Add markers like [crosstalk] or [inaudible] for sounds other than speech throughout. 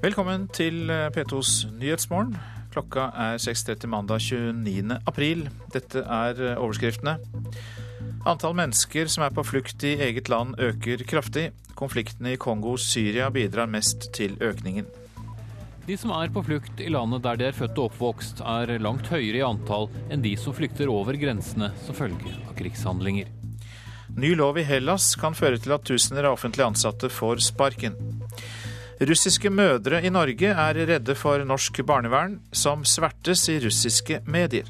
Velkommen til P2s Nyhetsmorgen. Klokka er 6.30 mandag 29. april. Dette er overskriftene. Antall mennesker som er på flukt i eget land øker kraftig. Konfliktene i Kongo og Syria bidrar mest til økningen. De som er på flukt i landet der de er født og oppvokst, er langt høyere i antall enn de som flykter over grensene som følge av krigshandlinger. Ny lov i Hellas kan føre til at tusener av offentlig ansatte får sparken. Russiske mødre i Norge er redde for norsk barnevern, som svertes i russiske medier.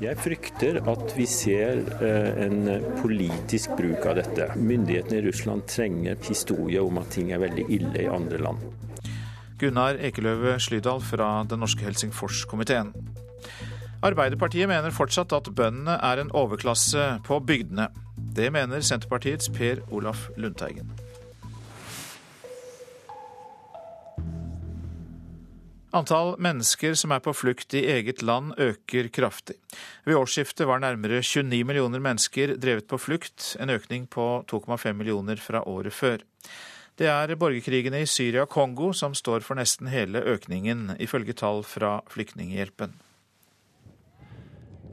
Jeg frykter at vi ser eh, en politisk bruk av dette. Myndighetene i Russland trenger historie om at ting er veldig ille i andre land. Gunnar Ekeløve Slydal fra Den norske Helsingforskomiteen. Arbeiderpartiet mener fortsatt at bøndene er en overklasse på bygdene. Det mener Senterpartiets Per Olaf Lundteigen. Antall mennesker som er på flukt i eget land øker kraftig. Ved årsskiftet var nærmere 29 millioner mennesker drevet på flukt, en økning på 2,5 millioner fra året før. Det er borgerkrigene i Syria og Kongo som står for nesten hele økningen, ifølge tall fra Flyktninghjelpen.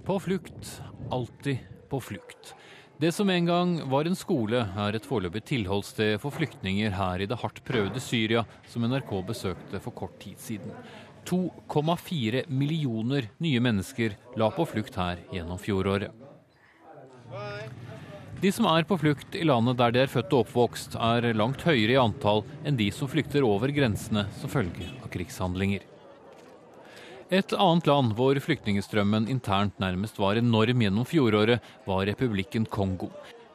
På flukt, alltid på flukt. Det som en gang var en skole, er et foreløpig tilholdssted for flyktninger her i det hardt prøvde Syria, som NRK besøkte for kort tid siden. 2,4 millioner nye mennesker la på flukt her gjennom fjoråret. De som er på flukt i landet der de er født og oppvokst, er langt høyere i antall enn de som flykter over grensene som følge av krigshandlinger. Et annet land hvor flyktningstrømmen internt nærmest var enorm gjennom fjoråret, var republikken Kongo.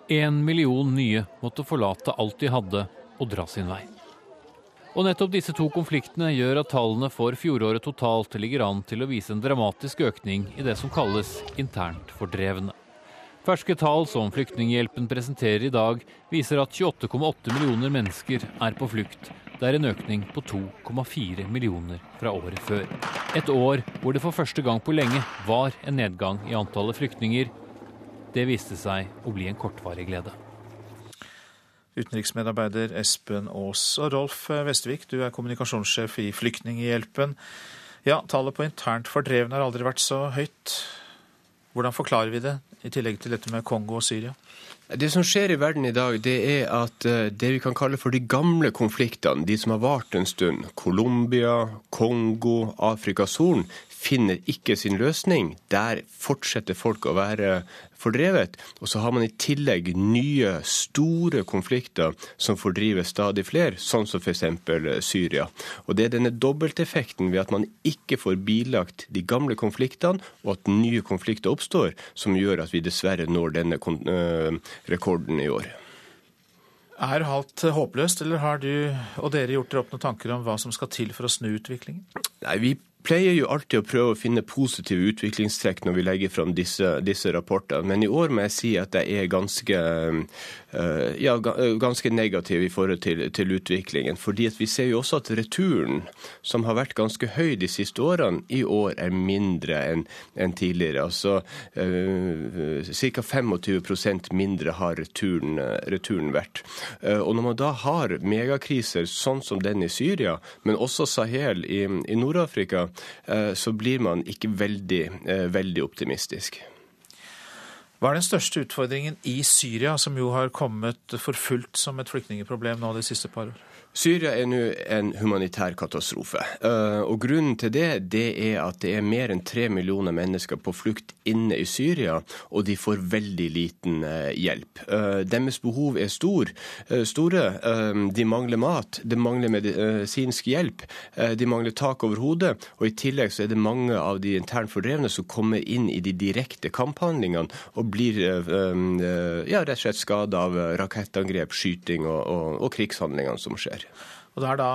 En million nye måtte forlate alt de hadde og dra sin vei. Og nettopp disse to konfliktene gjør at tallene for fjoråret totalt ligger an til å vise en dramatisk økning i det som kalles internt fordrevne. Ferske tall som Flyktninghjelpen presenterer i dag, viser at 28,8 millioner mennesker er på flukt, det er en økning på 2,4 millioner fra året før. Et år hvor det for første gang på lenge var en nedgang i antallet flyktninger. Det viste seg å bli en kortvarig glede. Utenriksmedarbeider Espen Aas og Rolf Vestvik, du er kommunikasjonssjef i Flyktninghjelpen. Ja, tallet på internt fordrevne har aldri vært så høyt. Hvordan forklarer vi det, i tillegg til dette med Kongo og Syria? Det som skjer i verden i dag, det er at eh, det vi kan kalle for de gamle konfliktene, de som har vart en stund, Colombia, Kongo, Afrikas Horn, finner ikke sin løsning. Der fortsetter folk å være fordrevet. Og så har man i tillegg nye, store konflikter som fordriver stadig flere, sånn som f.eks. Syria. Og Det er denne dobbelteffekten ved at man ikke får bilagt de gamle konfliktene, og at nye konflikter oppstår, som gjør at vi dessverre når denne øh, rekorden i år. Er alt håpløst, eller har du og dere gjort dere opp noen tanker om hva som skal til for å snu utviklingen? Nei, Vi pleier jo alltid å prøve å finne positive utviklingstrekk når vi legger fram disse, disse rapportene, men i år må jeg si at jeg er ganske, ja, ganske negativ i forhold til, til, utviklingen. fordi vi ser jo også at returen, som har vært ganske høy de siste årene, i år er mindre enn en tidligere. Altså eh, ca. 25% mindre har returen, returen vært. Eh, og når man da har megakriser sånn som den i Syria, men også Sahel i, i Nord-Afrika, Eh, så blir man ikke veldig, eh, veldig optimistisk. Hva er den største utfordringen i Syria, som jo har kommet for fullt som et flyktningeproblem nå de siste par år? Syria er nå en humanitær katastrofe. Eh, og Grunnen til det det er at det er mer enn tre millioner mennesker på flukt inne i Syria, og de får veldig liten eh, hjelp. Eh, deres behov er stor, store. De mangler mat, de mangler medisinsk hjelp, de mangler tak over hodet. Og i tillegg så er det mange av de internt fordrevne som kommer inn i de direkte kamphandlingene og blir ja, rett og slett skada av rakettangrep, skyting og, og, og krigshandlingene som skjer. Og det er da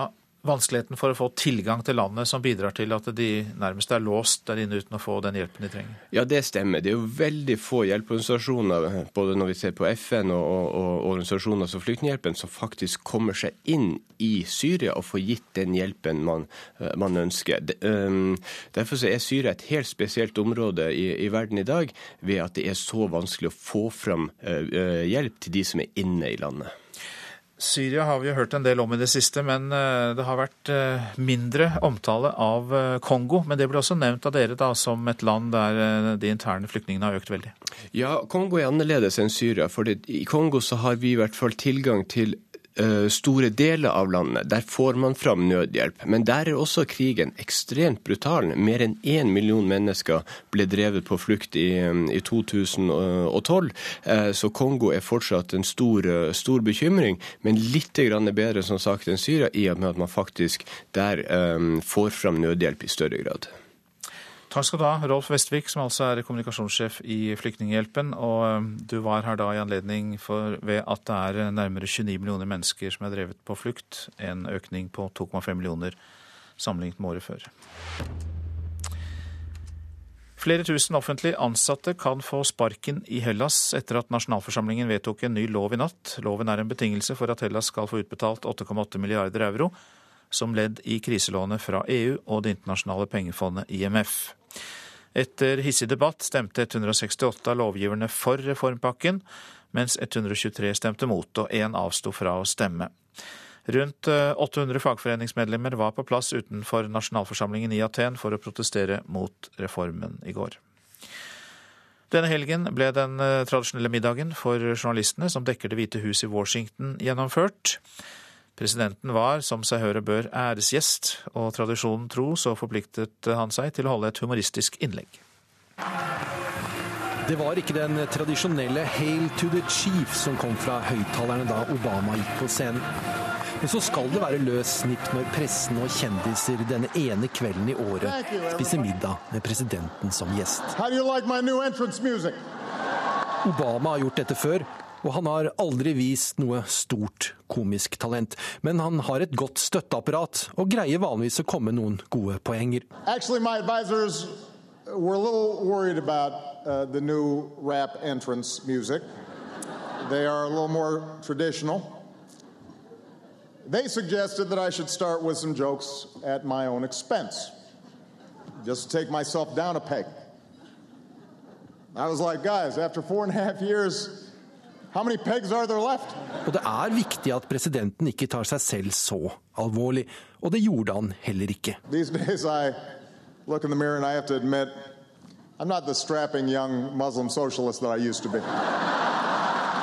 vanskeligheten for å få tilgang til landet som bidrar til at de nærmest er låst der inne uten å få den hjelpen de trenger? Ja, det stemmer. Det er jo veldig få hjelpeorganisasjoner, både når vi ser på FN og, og, og organisasjoner som Flyktninghjelpen, som faktisk kommer seg inn i Syria og får gitt den hjelpen man, eh, man ønsker. Um, derfor er Syria et helt spesielt område i, i, verden i dag, ved at det er så vanskelig å få fram uh, hjelp til de som er inne i landet. Syria har vi jo hørt en del om i det siste, men eh, det har vært eh, mindre omtale av eh, Kongo. Men det ble også nevnt av dere da som et land der de interne flyktningene har økt veldig. Ja, Kongo er annerledes enn Syria. For i Kongo så har vi i hvert fall tilgang til store deler av landet. Der får man fram nødhjelp. Men der er også krigen ekstremt brutal. Mer enn én million mennesker ble drevet på flukt i, eh, i 2012. Eh, så Kongo er fortsatt en stor, stor bekymring, men litt bedre som sagt enn Syria, i og med at man faktisk der får fram nødhjelp i større grad. Takk skal du ha, Rolf Vestvik, som altså er kommunikasjonssjef i Flyktninghjelpen. Og um, du var her da i anledning for, ved at det er nærmere 29 millioner mennesker som er drevet på flukt. En økning på 2,5 millioner sammenlignet med året før. Flere tusen offentlig ansatte kan få sparken i Hellas etter at nasjonalforsamlingen vedtok en ny lov i natt. Loven er en betingelse for at Hellas skal få utbetalt 8,8 milliarder euro som ledd i kriselånet fra EU og Det internasjonale pengefondet IMF. Etter hissig debatt stemte 168 av lovgiverne for reformpakken, mens 123 stemte mot, og én avsto fra å stemme. Rundt 800 eh, fagforeningsmedlemmer var på plass utenfor nasjonalforsamlingen i Aten for å protestere mot reformen i går. Denne helgen ble den eh, tradisjonelle middagen for journalistene som dekker Det hvite hus i Washington, gjennomført. Presidenten var, som seg høre bør, æresgjest, og tradisjonen tro så forpliktet han seg til å holde et humoristisk innlegg. Det var ikke den tradisjonelle 'Hail to the Chief' som kom fra høyttalerne da Obama gikk på scenen. Men så skal det være løs snipp når pressen og kjendiser denne ene kvelden i året spiser middag med presidenten som gjest. Like Obama har gjort dette før, og han har aldri vist noe stort komisk talent. Men han har et godt støtteapparat, og greier vanligvis å komme noen gode poenger. Actually, were a little worried about uh, the rap entrance music. They are a little more traditional. They suggested that I should start with some jokes at my own expense, just to take myself down a peg. I was like, guys, after four and a half years, og det er viktig at presidenten ikke tar seg selv så alvorlig, og det gjorde han heller ikke. [laughs]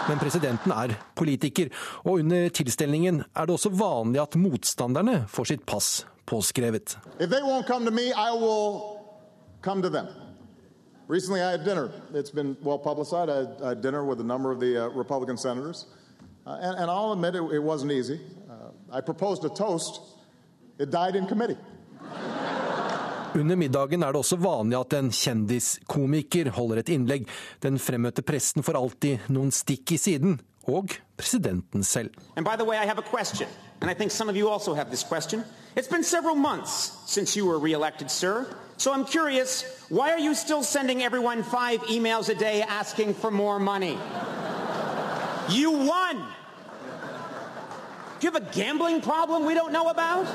Men presidenten er politiker, og under tilstelningen er det også vanlig at motstanderne får sitt pass påskrevet. If they won't come to me, I will come to them. Recently, I had dinner. It's been well publicized. I had, I had dinner with a number of the uh, Republican senators. Uh, and, and, I'll admit it, it wasn't easy. Uh, I proposed a toast. It died in committee. Under middagen er det også vanlig at en kjendiskomiker holder et innlegg. Den fremmøtte presten får alltid noen stikk i siden, og presidenten selv. And by the way, I have a question, and I think some of you also have this question. It's been several months since you were reelected, sir. So I'm curious, why are you still sending everyone five emails a day asking for more money? You won! Do you have a gambling problem we don't know about?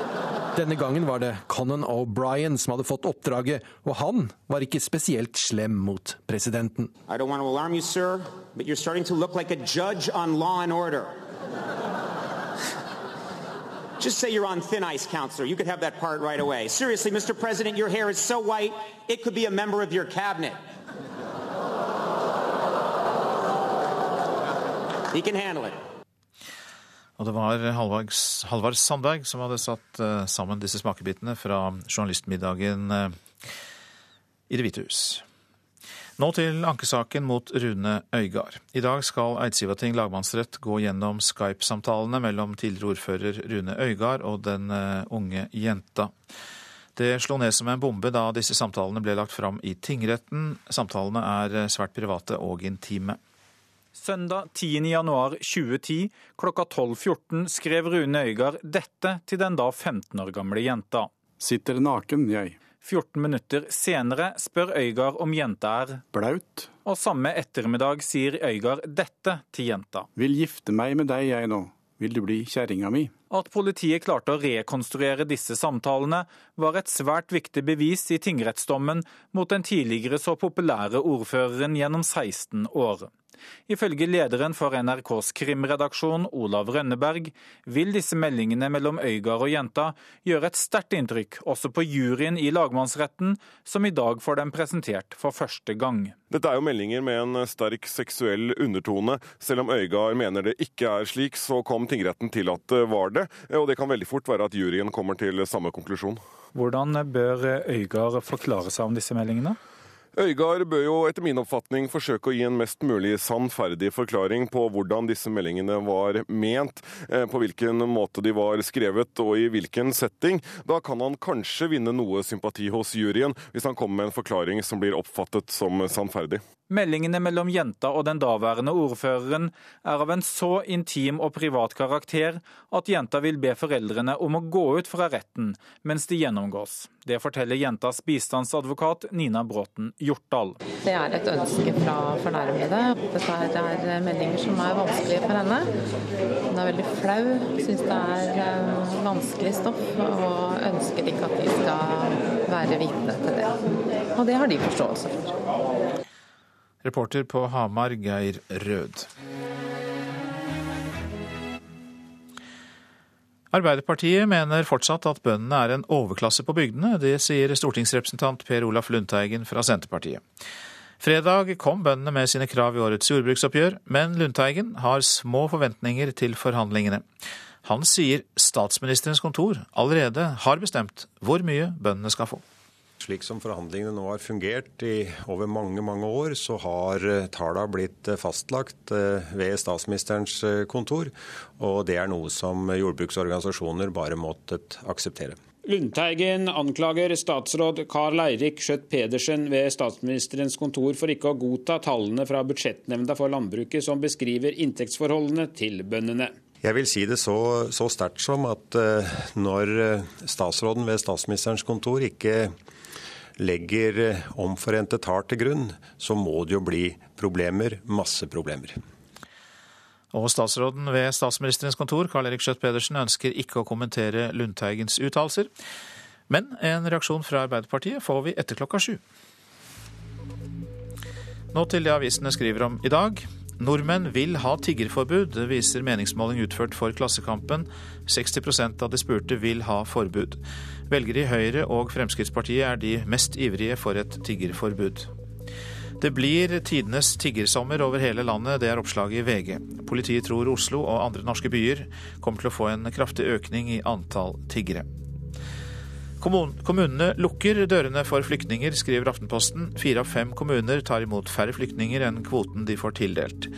Denne gangen var det Conan O'Brien som hadde fått oppdraget, og han var ikke spesielt slem mot presidenten. I don't want to alarm you, sir, but you're starting to look like a judge on law and order. Just say you're on thin ice, counselor. You could have that part right away. Seriously, Mr. President, your hair is so white, it could be a member of your cabinet. He can handle it. Og det var Halvard Sandberg som hadde satt uh, sammen disse smakebitene fra journalistmiddagen uh, i Det hvite hus. Nå til ankesaken mot Rune Øygard. I dag skal Eidsivating lagmannsrett gå gjennom Skype-samtalene mellom tidligere ordfører Rune Øygard og den eh, unge jenta. Det slo ned som en bombe da disse samtalene ble lagt fram i tingretten. Samtalene er eh, svært private og intime. Søndag 10.1.2010 klokka 12.14 skrev Rune Øygard dette til den da 15 år gamle jenta. Sitter naken, jeg. 14 minutter senere spør Øygard om jenta er Blaut. Og samme ettermiddag sier Øygard dette til jenta. Vil gifte meg med deg, jeg nå. Vil du bli kjerringa mi? At politiet klarte å rekonstruere disse samtalene, var et svært viktig bevis i tingrettsdommen mot den tidligere så populære ordføreren gjennom 16 år. Ifølge lederen for NRKs krimredaksjon, Olav Rønneberg, vil disse meldingene mellom Øygard og jenta gjøre et sterkt inntrykk også på juryen i lagmannsretten, som i dag får dem presentert for første gang. Dette er jo meldinger med en sterk seksuell undertone. Selv om Øygard mener det ikke er slik, så kom tingretten til at det var det. Og det kan veldig fort være at juryen kommer til samme konklusjon. Hvordan bør Øygard forklare seg om disse meldingene? Øygard bør jo etter min oppfatning forsøke å gi en mest mulig sannferdig forklaring på hvordan disse meldingene var ment, eh, på hvilken måte de var skrevet og i hvilken setting. Da kan han kanskje vinne noe sympati hos juryen, hvis han kommer med en forklaring som blir oppfattet som sannferdig. Meldingene mellom jenta og den daværende ordføreren er av en så intim og privat karakter at jenta vil be foreldrene om å gå ut fra retten mens de gjennomgås. Det forteller jentas bistandsadvokat Nina Bråten Hjortdal. Det er et ønske fra fornærmede. Dette er meldinger som er vanskelige for henne. Hun er veldig flau, syns det er eh, vanskelig stoff og ønsker ikke at de skal være vitne til det. Og det har de forståelse for. Reporter på Hamar, Geir Rød. Arbeiderpartiet mener fortsatt at bøndene er en overklasse på bygdene. Det sier stortingsrepresentant Per Olaf Lundteigen fra Senterpartiet. Fredag kom bøndene med sine krav i årets jordbruksoppgjør, men Lundteigen har små forventninger til forhandlingene. Han sier statsministerens kontor allerede har bestemt hvor mye bøndene skal få. Slik som forhandlingene nå har fungert i over mange mange år, så har eh, tallene blitt eh, fastlagt eh, ved statsministerens kontor. Og det er noe som jordbruksorganisasjoner bare måttet akseptere. Lundteigen anklager statsråd Karl Eirik Skjøtt Pedersen ved statsministerens kontor for ikke å godta tallene fra Budsjettnemnda for landbruket som beskriver inntektsforholdene til bøndene. Jeg vil si det så, så sterkt som at når statsråden ved statsministerens kontor ikke legger eh, omforente tall til grunn, så må det jo bli problemer. Masse problemer. Og statsråden ved statsministerens kontor, Karl Erik Skjøtt Pedersen, ønsker ikke å kommentere Lundteigens uttalelser. Men en reaksjon fra Arbeiderpartiet får vi etter klokka sju. Nå til det avisene skriver om i dag. Nordmenn vil ha tiggerforbud, viser meningsmåling utført for Klassekampen. 60% av de spurte vil ha forbud. Velgere i Høyre og Fremskrittspartiet er de mest ivrige for et tiggerforbud. Det blir tidenes tiggersommer over hele landet, det er oppslaget i VG. Politiet tror Oslo og andre norske byer kommer til å få en kraftig økning i antall tiggere. Kommunene lukker dørene for flyktninger, skriver Aftenposten. Fire av fem kommuner tar imot færre flyktninger enn kvoten de får tildelt.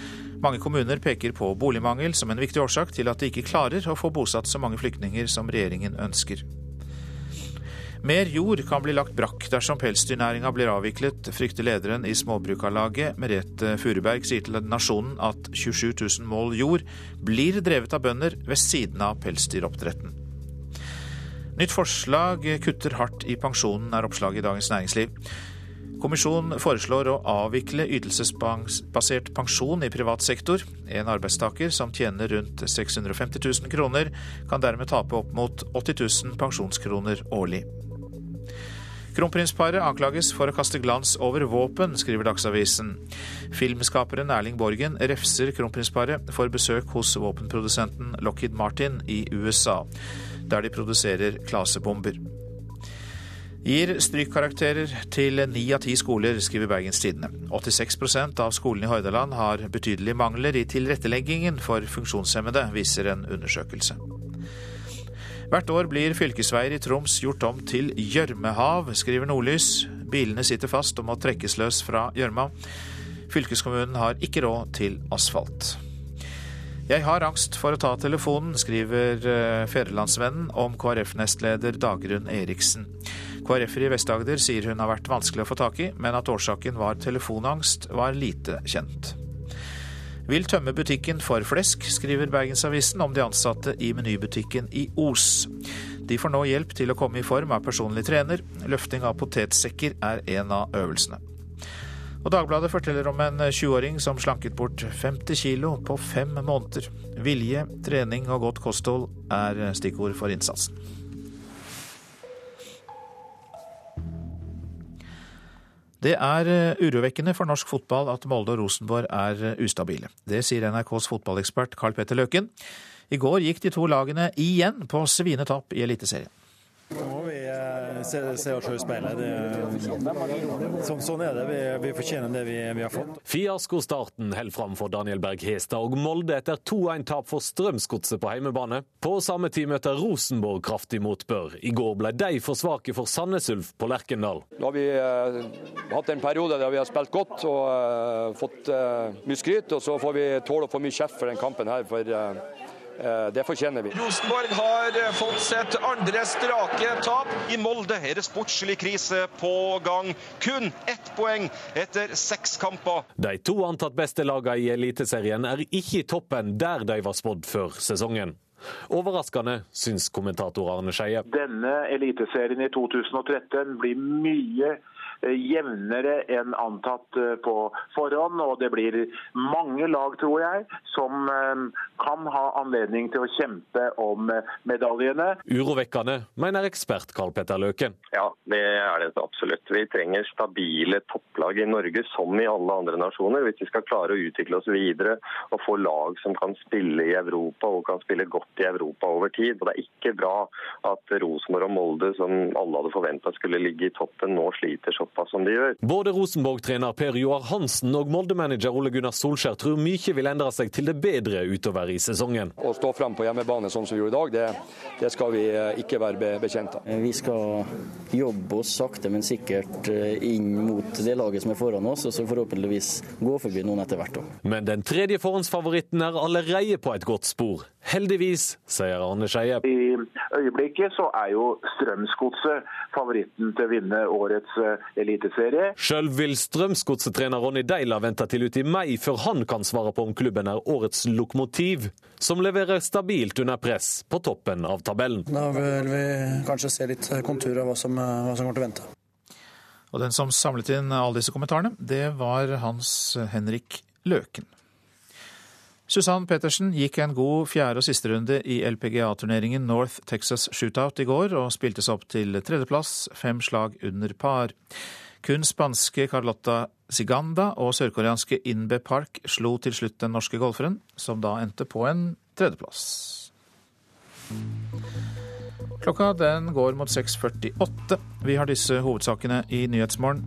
Mange kommuner peker på boligmangel som en viktig årsak til at de ikke klarer å få bosatt så mange flyktninger som regjeringen ønsker. Mer jord kan bli lagt brakk dersom pelsdyrnæringa blir avviklet, frykter lederen i Småbrukarlaget, Merete Furuberg, sier til Nasjonen at 27 000 mål jord blir drevet av bønder ved siden av pelsdyroppdretten. Nytt forslag kutter hardt i pensjonen, er oppslaget i Dagens Næringsliv. Kommisjonen foreslår å avvikle ytelsesbasert pensjon i privat sektor. En arbeidstaker som tjener rundt 650 000 kroner, kan dermed tape opp mot 80 000 pensjonskroner årlig. Kronprinsparet anklages for å kaste glans over våpen, skriver Dagsavisen. Filmskaperen Erling Borgen refser kronprinsparet for besøk hos våpenprodusenten Lockheed Martin i USA, der de produserer klasebomber. Gir strykkarakterer til ni av ti skoler, skriver Bergens Tidende. 86% av skolene i Hordaland har betydelige mangler i tilretteleggingen for funksjonshemmede, viser en undersøkelse. Hvert år blir fylkesveier i Troms gjort om til gjørmehav, skriver Nordlys. Bilene sitter fast og må trekkes løs fra gjørma. Fylkeskommunen har ikke råd til asfalt. Jeg har angst for å ta telefonen, skriver eh, Fedrelandsvennen om KrF-nestleder Dagrun Eriksen. KrF-er i Vest-Agder sier hun har vært vanskelig å få tak i, men at årsaken var telefonangst, var lite kjent vil tømme butikken for flesk, skriver Bergensavisen om de ansatte i menybutikken i Os. De får nå hjelp til å komme i form av personlig trener. Løfting av potetsekker er en av øvelsene. Og Dagbladet forteller om en 20-åring som slanket bort 50 kilo på fem måneder. Vilje, trening og godt kosthold er stikkord for innsatsen. Det er eh, urovekkende for norsk fotball at Molde og Rosenborg er eh, ustabile. Det sier NRKs fotballekspert Carl Petter Løken. I går gikk de to lagene igjen på svinetapp i Eliteserien. Nå må vi eh, se, se oss selv i speilet. Det, så, sånn er det. Vi, vi fortjener det vi, vi, har fått. Fiaskostarten holder fram for Daniel Berg Hestad og Molde etter 2-1-tap for Strømsgodset på heimebane. På samme tid møter Rosenborg kraftig motbør. I går ble de for svake for Sandnes Ulf på Lerkendal. Nå har vi eh, hatt en periode der vi har spilt godt og eh, fått eh, mye skryt. Og så får vi tåle å få mye kjeft for den kampen her. for Eh, det fortjener vi. Rosenborg har eh, fått sett andre strake tap. I Molde er det sportslig krise på gang. Kun ett poeng etter seks kamper. De to antatt beste lagene i Eliteserien er ikke i toppen der de var spådd før sesongen. Overraskende, syns kommentator Arne Skeie. Denne eliteserien i 2013 blir mye Eh, jevnere enn antatt eh, på forhånd. Og det blir mange lag, tror jeg, som eh, kan ha anledning til å kjempe om medaljene. Urovekkende, mener ekspert Karl Petter Løken. Ja, det er det absolutt. Vi trenger stabile topplag i Norge, som i alle andre nasjoner, hvis vi skal klare å utvikle oss videre og få lag som kan spille i Europa og kan spille godt i Europa over tid. Og Det er ikke bra at Rosenborg og Molde, som alle hadde forventa skulle ligge i toppen, nå sliter såpass såpass som de gjør. Både Rosenborg-trener Per Joar Hansen og Molde-manager Ole Gunnar Solskjær tror mye vil endre seg til det bedre utover i sesongen. Å stå frem på hjemmebane sånn som vi gjorde i dag, det, det skal vi eh, ikke være bekjent av. Eh, vi skal jobbe oss sakte, men sikkert eh, inn mot det laget som er foran oss, og så forhåpentligvis gå forbi noen etter hvert. Men den tredje forhåndsfavoritten er allerede på et godt spor. Heldigvis, sier Arne Skeie. I øyeblikket så er jo Strømsgodset favoritten til å vinne årets eliteserie. Sjøl vil Strømsgodset-trener Ronny Deila vente til ut i mai før han kan svare på om klubben er årets lokomotiv, som leverer stabilt under press på toppen av tabellen. Da vil vi kanskje se litt konturer av hva som, hva som kommer til å vente. Og den som samlet inn alle disse kommentarene, det var Hans Henrik Løken. Susann Pettersen gikk en god fjerde- og sisterunde i LPGA-turneringen North Texas Shootout i går, og spilte seg opp til tredjeplass, fem slag under par. Kun spanske Carlotta Siganda og sørkoreanske Inbe Park slo til slutt den norske golferen, som da endte på en tredjeplass. Klokka den går mot 6.48. Vi har disse hovedsakene i Nyhetsmorgen.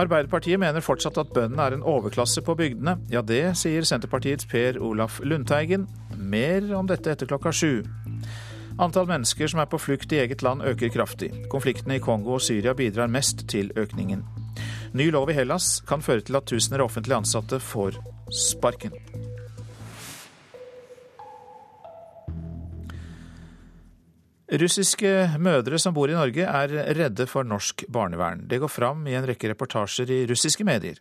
Arbeiderpartiet mener fortsatt at bøndene er en overklasse på bygdene. Ja, det sier Senterpartiets Per Olaf Lundteigen. Mer om dette etter klokka sju. Antall mennesker som er på flukt i eget land øker kraftig. Konfliktene i Kongo og Syria bidrar mest til økningen. Ny lov i Hellas kan føre til at tusener offentlig ansatte får sparken. Russiske mødre som bor i Norge er redde for norsk barnevern. Det går fram i en rekke reportasjer i russiske medier.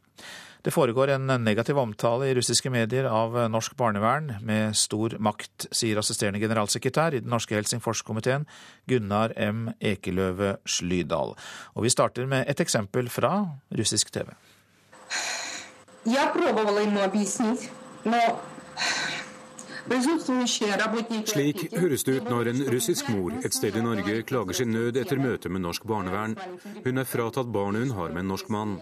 Det foregår en negativ omtale i russiske medier av norsk barnevern med stor makt, sier assisterende generalsekretær i den norske Helsingforskomiteen, Gunnar M. Ekeløve Slydal. Og vi starter med et eksempel fra russisk TV. Jeg prøvde å slik høres det ut når en russisk mor et sted i Norge klager sin nød etter møte med norsk barnevern. Hun er fratatt barnet hun har med en norsk mann.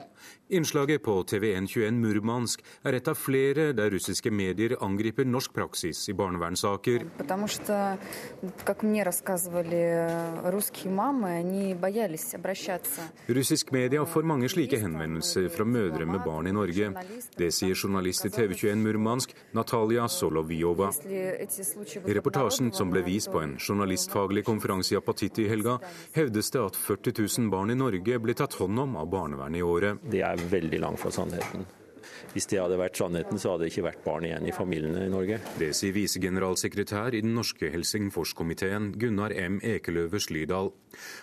Innslaget på TV121 Murmansk er et av flere der russiske medier angriper norsk praksis i barnevernssaker. Russisk media får mange slike henvendelser fra mødre med barn i Norge. Det sier journalist i TV21 Murmansk, Natalia Solovyova. I reportasjen som ble vist på en journalistfaglig konferanse i apatitt i helga, hevdes det at 40 000 barn i Norge blir tatt hånd om av barnevernet i året. Det er veldig langt fra sannheten. Hvis det hadde vært sannheten, så hadde det ikke vært barn igjen i familiene i Norge. Det sier visegeneralsekretær i den norske Helsingforskomiteen, Gunnar M. Ekeløve Slydal.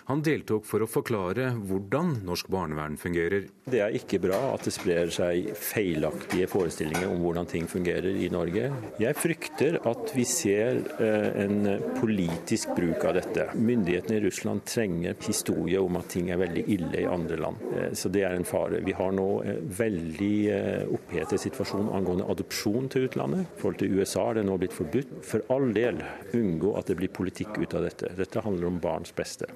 Han deltok for å forklare hvordan norsk barnevern fungerer. Det er ikke bra at det sprer seg feilaktige forestillinger om hvordan ting fungerer i Norge. Jeg frykter at vi ser eh, en politisk bruk av dette. Myndighetene i Russland trenger historie om at ting er veldig ille i andre land. Eh, så det er en fare. Vi har nå veldig veldig opphetet situasjon angående adopsjon til utlandet. I forhold til USA er det nå blitt forbudt. For all del unngå at det blir politikk ut av dette. Dette handler om barns beste.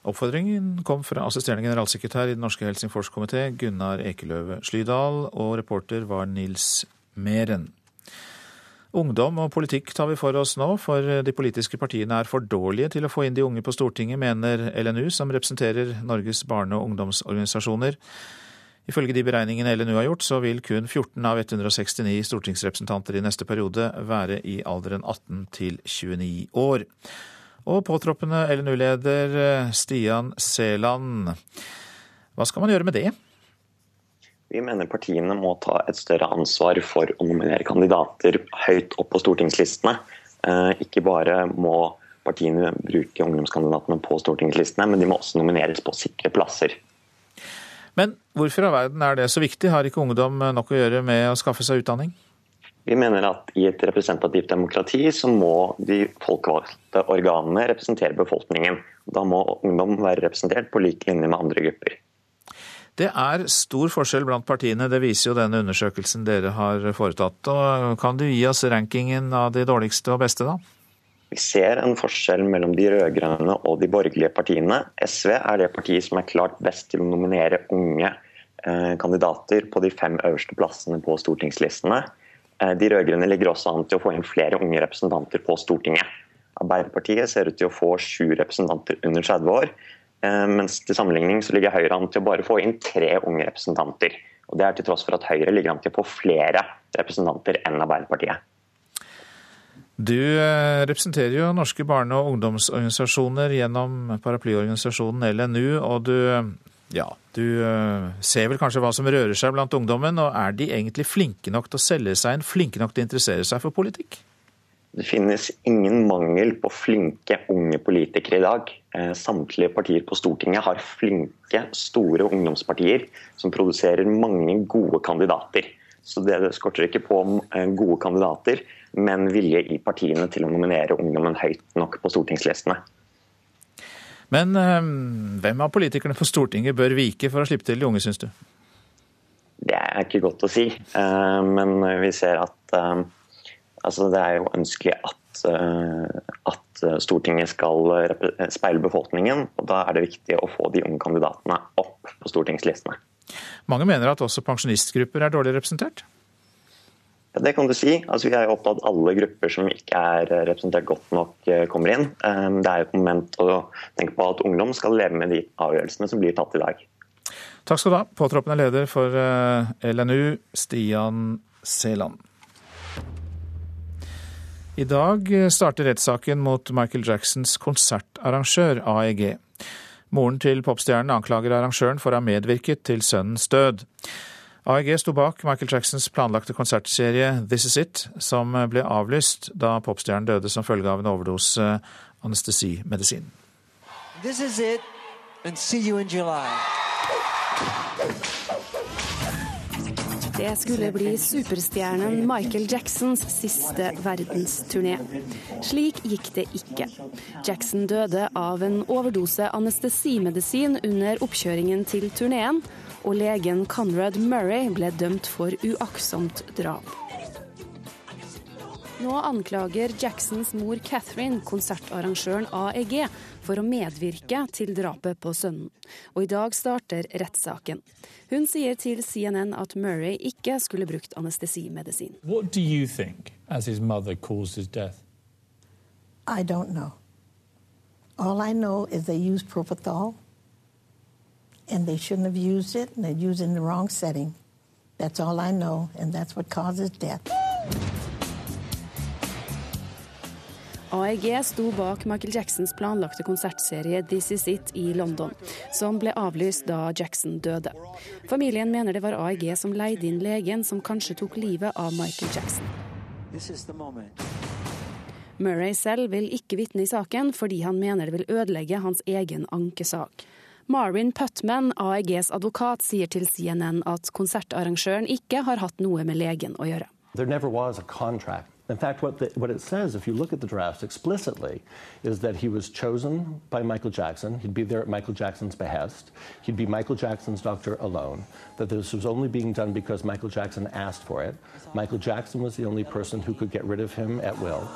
Oppfordringen kom fra assisterende generalsekretær i Den norske Helsingforskomité, Gunnar Ekeløve Slydal, og reporter var Nils Meren. Ungdom og politikk tar vi for oss nå, for de politiske partiene er for dårlige til å få inn de unge på Stortinget, mener LNU, som representerer Norges barne- og ungdomsorganisasjoner. Ifølge de beregningene LNU har gjort, så vil kun 14 av 169 stortingsrepresentanter i neste periode være i alderen 18 til 29 år. Og påtroppende LNU-leder eh, Stian Seland, hva skal man gjøre med det? Vi mener partiene må ta et større ansvar for å nominere kandidater høyt opp på stortingslistene. Eh, ikke bare må partiene bruke ungdomskandidatene på stortingslistene, men de må også nomineres på sikre plasser. Men hvorfor av verden er det så viktig? Har ikke ungdom nok å gjøre med å skaffe seg utdanning? Vi mener at i et representativt demokrati så må de folkevalgte organene representere befolkningen. Da må ungdom være representert på lik linje med andre grupper. Det er stor forskjell blant partiene, det viser jo denne undersøkelsen dere har foretatt. Og kan du gi oss rankingen av de dårligste og beste, da? Vi ser en forskjell mellom de rød-grønne og de borgerlige partiene. SV er det partiet som er klart best til å nominere unge eh, kandidater på de fem øverste plassene på stortingslistene. Eh, de rød-grønne ligger også an til å få inn flere unge representanter på Stortinget. Arbeiderpartiet ser ut til å få sju representanter under 30 år, Eh, mens til sammenligning så ligger Høyre an til å bare få inn tre unge representanter. Og Det er til tross for at Høyre ligger an til å få flere representanter enn Arbeiderpartiet. Du eh, representerer jo norske barne- og ungdomsorganisasjoner gjennom paraplyorganisasjonen LNU. og du, ja, du eh, ser vel kanskje hva som rører seg blant ungdommen. og Er de egentlig flinke nok til å selge seg inn, flinke nok til å interessere seg for politikk? Det finnes ingen mangel på flinke unge politikere i dag. Eh, samtlige partier på Stortinget har flinke, store ungdomspartier som produserer mange gode kandidater. Så det skorter ikke på eh, gode kandidater, men vilje i partiene til å nominere ungdommen høyt nok på stortingslistene. Men eh, hvem av politikerne på Stortinget bør vike for å slippe til de unge, syns du? Det er ikke godt å si, men vi ser at Altså, det er jo ønskelig at, eh, at, Stortinget skal speile befolkningen. og Da er det viktig å få de unge kandidatene opp på stortingslistene. Mange mener at også pensjonistgrupper er dårlig representert? Det kan du si. Altså, vi er jo opptatt alle grupper som ikke er representert godt nok, eh, kommer inn. Eh, det er jo et moment å tenke på at ungdom skal leve med de avgjørelsene som blir tatt i dag. Takk skal du ha, påtroppende leder for LNU, Stian Seland. I dag starter rettssaken mot Michael Jacksons konsertarrangør, AEG. Moren til popstjernen anklager arrangøren for å ha medvirket til sønnens død. AEG sto bak Michael Jacksons planlagte konsertserie This Is It, som ble avlyst da popstjernen døde som følge av en overdose anestesimedisin. This is it, and see you in July. Det skulle bli superstjernen Michael Jacksons siste verdensturné. Slik gikk det ikke. Jackson døde av en overdose anestesimedisin under oppkjøringen til turneen, og legen Conrad Murray ble dømt for uaktsomt drap. Nå anklager Jacksons mor Catherine konsertarrangøren AEG for å medvirke til drapet på sønnen. Og i dag starter rettssaken. Hun sier til CNN at Murray ikke skulle brukt anestesimedisin. Hva tror you think, as his mother, caused his death? I don't know. All I know is they used propofol, and they shouldn't have used it, and they used it in the wrong setting. That's all I know, and that's what causes death. AEG sto bak Michael Jacksons planlagte konsertserie This Is It i London, som ble avlyst da Jackson døde. Familien mener det var AEG som leide inn legen som kanskje tok livet av Michael Jackson. Murray selv vil ikke vitne i saken, fordi han mener det vil ødelegge hans egen ankesak. Marvin Putman, AEGs advokat, sier til CNN at konsertarrangøren ikke har hatt noe med legen å gjøre. There never was a contract In fact, what, the, what it says, if you look at the drafts explicitly, is that he was chosen by Michael Jackson. He'd be there at Michael Jackson's behest. He'd be Michael Jackson's doctor alone. That this was only being done because Michael Jackson asked for it. Michael Jackson was the only person who could get rid of him at will.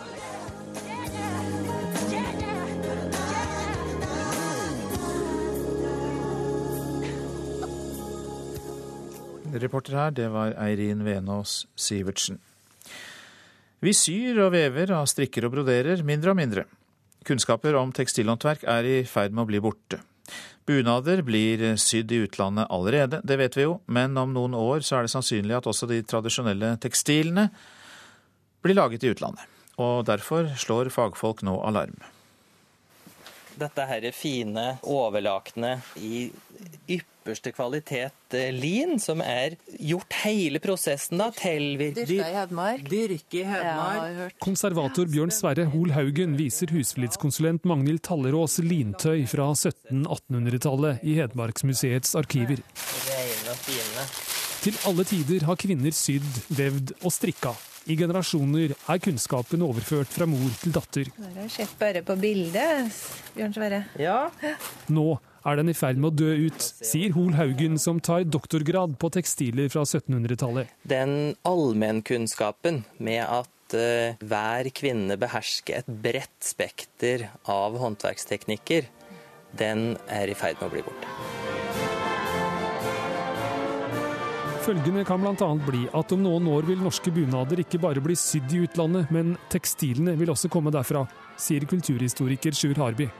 Reporter her, det var Eirin Venås Sivertsen. Vi syr og vever og strikker og broderer mindre og mindre. Kunnskaper om tekstilhåndverk er i ferd med å bli borte. Bunader blir sydd i utlandet allerede, det vet vi jo, men om noen år så er det sannsynlig at også de tradisjonelle tekstilene blir laget i utlandet. Og derfor slår fagfolk nå alarm. Dette her fine overlakene i ypperste kvalitet eh, lin, som er gjort hele prosessen da, til Dyrka i Hedmark. Dyrke i Hedmark. Konservator Bjørn Sverre Hol Haugen viser husflidskonsulent Magnhild Tallerås lintøy fra 1700-1800-tallet i Hedmarksmuseets arkiver. Reine og fine. Til alle tider har kvinner sydd, vevd og strikka. I generasjoner er kunnskapen overført fra mor til datter. Har sett bare på bildet, Bjørn Sverre. Ja. Nå er den i ferd med å dø ut, sier Hol Haugen, som tar doktorgrad på tekstiler fra 1700-tallet. Den allmennkunnskapen med at uh, hver kvinne behersker et bredt spekter av håndverksteknikker, den er i ferd med å bli borte. Følgende kan bl.a. bli at om noen år vil norske bunader ikke bare bli sydd i utlandet, men tekstilene vil også komme derfra, sier kulturhistoriker Sjur Harby.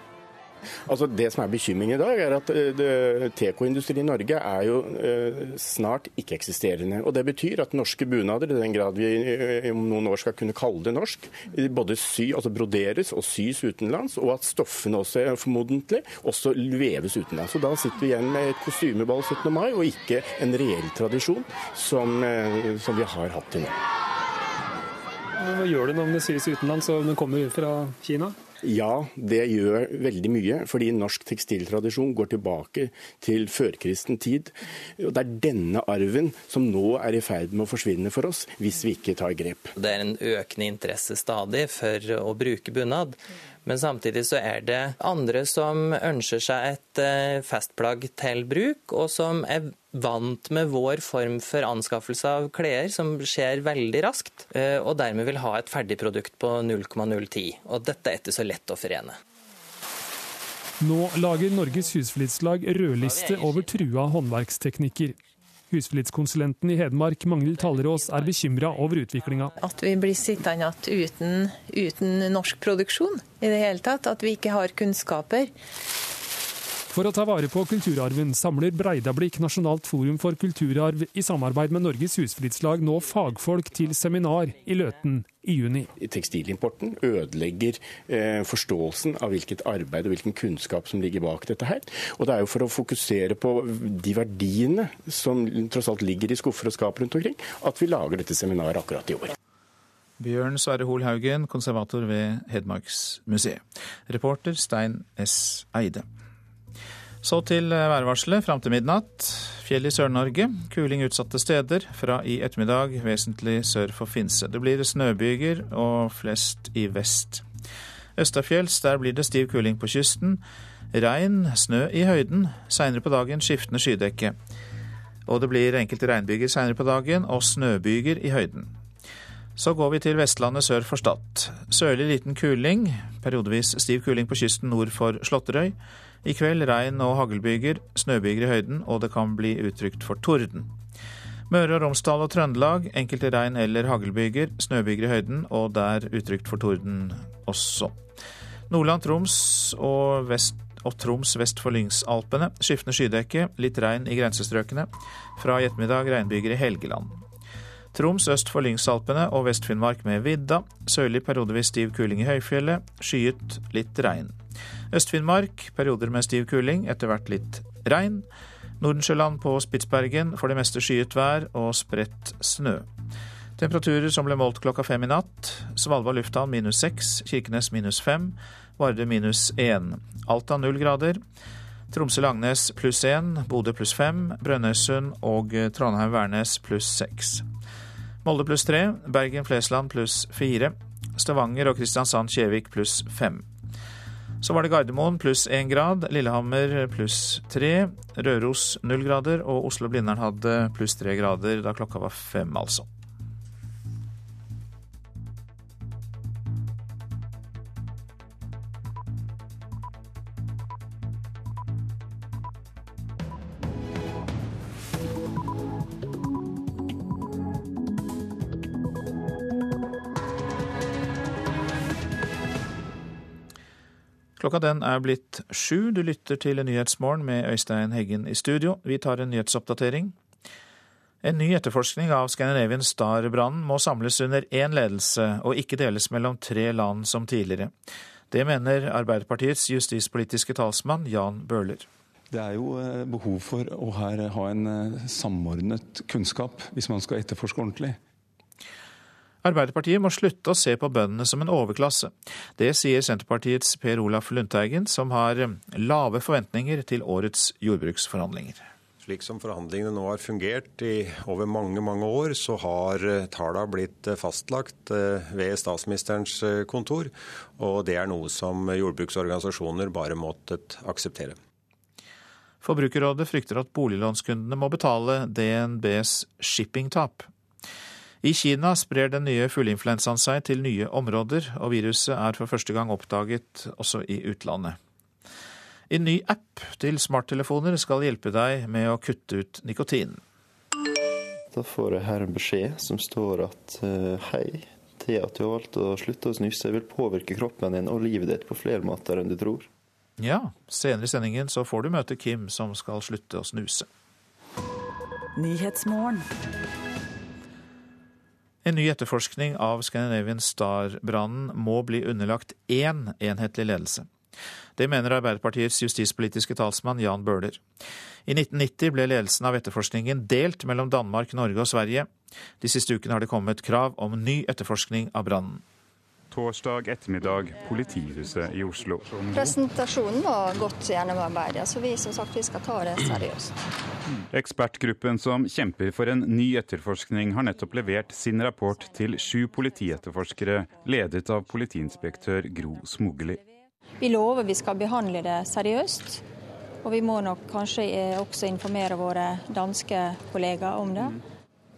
Altså Det som er bekymringen i dag, er at uh, tekoindustrien i Norge er jo uh, snart ikke-eksisterende. Og Det betyr at norske bunader, i den grad vi uh, om noen år skal kunne kalle det norsk, både sy, altså broderes og sys utenlands, og at stoffene også formodentlig også veves utenlands. Og Da sitter vi igjen med et kostymeball 17. mai, og ikke en reell tradisjon som, som vi har hatt til nå. Hva gjør du når det sys utenlands og det kommer fra Kina? Ja, det gjør veldig mye. Fordi norsk tekstiltradisjon går tilbake til førkristen tid. Det er denne arven som nå er i ferd med å forsvinne for oss, hvis vi ikke tar grep. Det er en økende interesse stadig for å bruke bunad. Men samtidig så er det andre som ønsker seg et eh, festplagg til bruk, og som er vant med vår form for anskaffelse av klær, som skjer veldig raskt, eh, og dermed vil ha et ferdigprodukt på 0,010. Og dette er ikke så lett å forene. Nå lager Norges Husflidslag rødliste over trua håndverksteknikker. Husflidskonsulenten i Hedmark, Magnhild Tallerås, er bekymra over utviklinga. At vi blir sittende igjen uten, uten norsk produksjon i det hele tatt. At vi ikke har kunnskaper. For å ta vare på kulturarven samler Breidablikk Nasjonalt forum for kulturarv i samarbeid med Norges Husflidslag nå fagfolk til seminar i Løten i juni. Tekstilimporten ødelegger eh, forståelsen av hvilket arbeid og hvilken kunnskap som ligger bak dette her. Og det er jo for å fokusere på de verdiene som tross alt ligger i skuffer og skap rundt omkring, at vi lager dette seminaret akkurat i år. Bjørn Sverre Hoel Haugen, konservator ved Hedmarksmuseet. Reporter Stein S. Eide. Så til eh, værvarselet fram til midnatt. Fjell i Sør-Norge. Kuling utsatte steder. Fra i ettermiddag vesentlig sør for Finse. Det blir snøbyger og flest i vest. Østafjells, der blir det stiv kuling på kysten. Regn, snø i høyden. Seinere på dagen skiftende skydekke. Og det blir enkelte regnbyger seinere på dagen, og snøbyger i høyden. Så går vi til Vestlandet sør for Stad. Sørlig liten kuling. Periodevis stiv kuling på kysten nord for Slåtterøy. I kveld regn og haglbyger, snøbyger i høyden, og det kan bli utrygt for torden. Møre og Romsdal og Trøndelag enkelte regn- eller haglbyger, snøbyger i høyden, og der utrygt for torden også. Nordland, Troms og, vest, og Troms vest for Lyngsalpene. Skiftende skydekke, litt regn i grensestrøkene. Fra i ettermiddag regnbyger i Helgeland. Troms øst for Lyngsalpene og Vest-Finnmark med vidda. Sørlig periodevis stiv kuling i høyfjellet. Skyet, litt regn. Øst-Finnmark perioder med stiv kuling, etter hvert litt regn. Nordensjøland på Spitsbergen for det meste skyet vær og spredt snø. Temperaturer som ble målt klokka fem i natt. Svalbard lufthavn minus seks, Kirkenes minus fem, Vardø minus én. Alta null grader. Tromsø-Langnes pluss én, Bodø pluss fem, Brønnøysund og Trondheim-Værnes pluss seks. Molde pluss tre, Bergen-Flesland pluss fire. Stavanger og Kristiansand-Kjevik pluss fem. Så var det Gardermoen pluss én grad, Lillehammer pluss tre, Røros null grader og Oslo-Blindern hadde pluss tre grader da klokka var fem, altså. Klokka den er blitt sju. Du lytter til Nyhetsmorgen med Øystein Heggen i studio. Vi tar en nyhetsoppdatering. En ny etterforskning av Scandinavian Star-brannen må samles under én ledelse, og ikke deles mellom tre land som tidligere. Det mener Arbeiderpartiets justispolitiske talsmann Jan Bøhler. Det er jo eh, behov for å her ha en eh, samordnet kunnskap hvis man skal etterforske ordentlig. Arbeiderpartiet må slutte å se på bøndene som en overklasse. Det sier Senterpartiets Per Olaf Lundteigen, som har lave forventninger til årets jordbruksforhandlinger. Slik som forhandlingene nå har fungert i over mange mange år, så har eh, tallene blitt eh, fastlagt eh, ved statsministerens kontor. Og det er noe som jordbruksorganisasjoner bare måttet akseptere. Forbrukerrådet frykter at boliglånskundene må betale DNBs shippingtap. I Kina sprer den nye fugleinfluensaen seg til nye områder, og viruset er for første gang oppdaget også i utlandet. En ny app til smarttelefoner skal hjelpe deg med å kutte ut nikotin. Da får jeg her en beskjed som står at uh, hei, det at du har valgt å slutte å snuse vil påvirke kroppen din og livet ditt på flere måter enn du tror. Ja, senere i sendingen så får du møte Kim som skal slutte å snuse. En ny etterforskning av Scandinavian Star-brannen må bli underlagt én enhetlig ledelse. Det mener Arbeiderpartiets justispolitiske talsmann Jan Bøhler. I 1990 ble ledelsen av etterforskningen delt mellom Danmark, Norge og Sverige. De siste ukene har det kommet krav om ny etterforskning av brannen torsdag ettermiddag politihuset i Oslo. Presentasjonen var godt gjennomarbeidet, så vi som sagt vi skal ta det seriøst. Ekspertgruppen som kjemper for en ny etterforskning, har nettopp levert sin rapport til sju politietterforskere, ledet av politiinspektør Gro Smogli. Vi lover vi skal behandle det seriøst. Og vi må nok kanskje også informere våre danske kollegaer om det.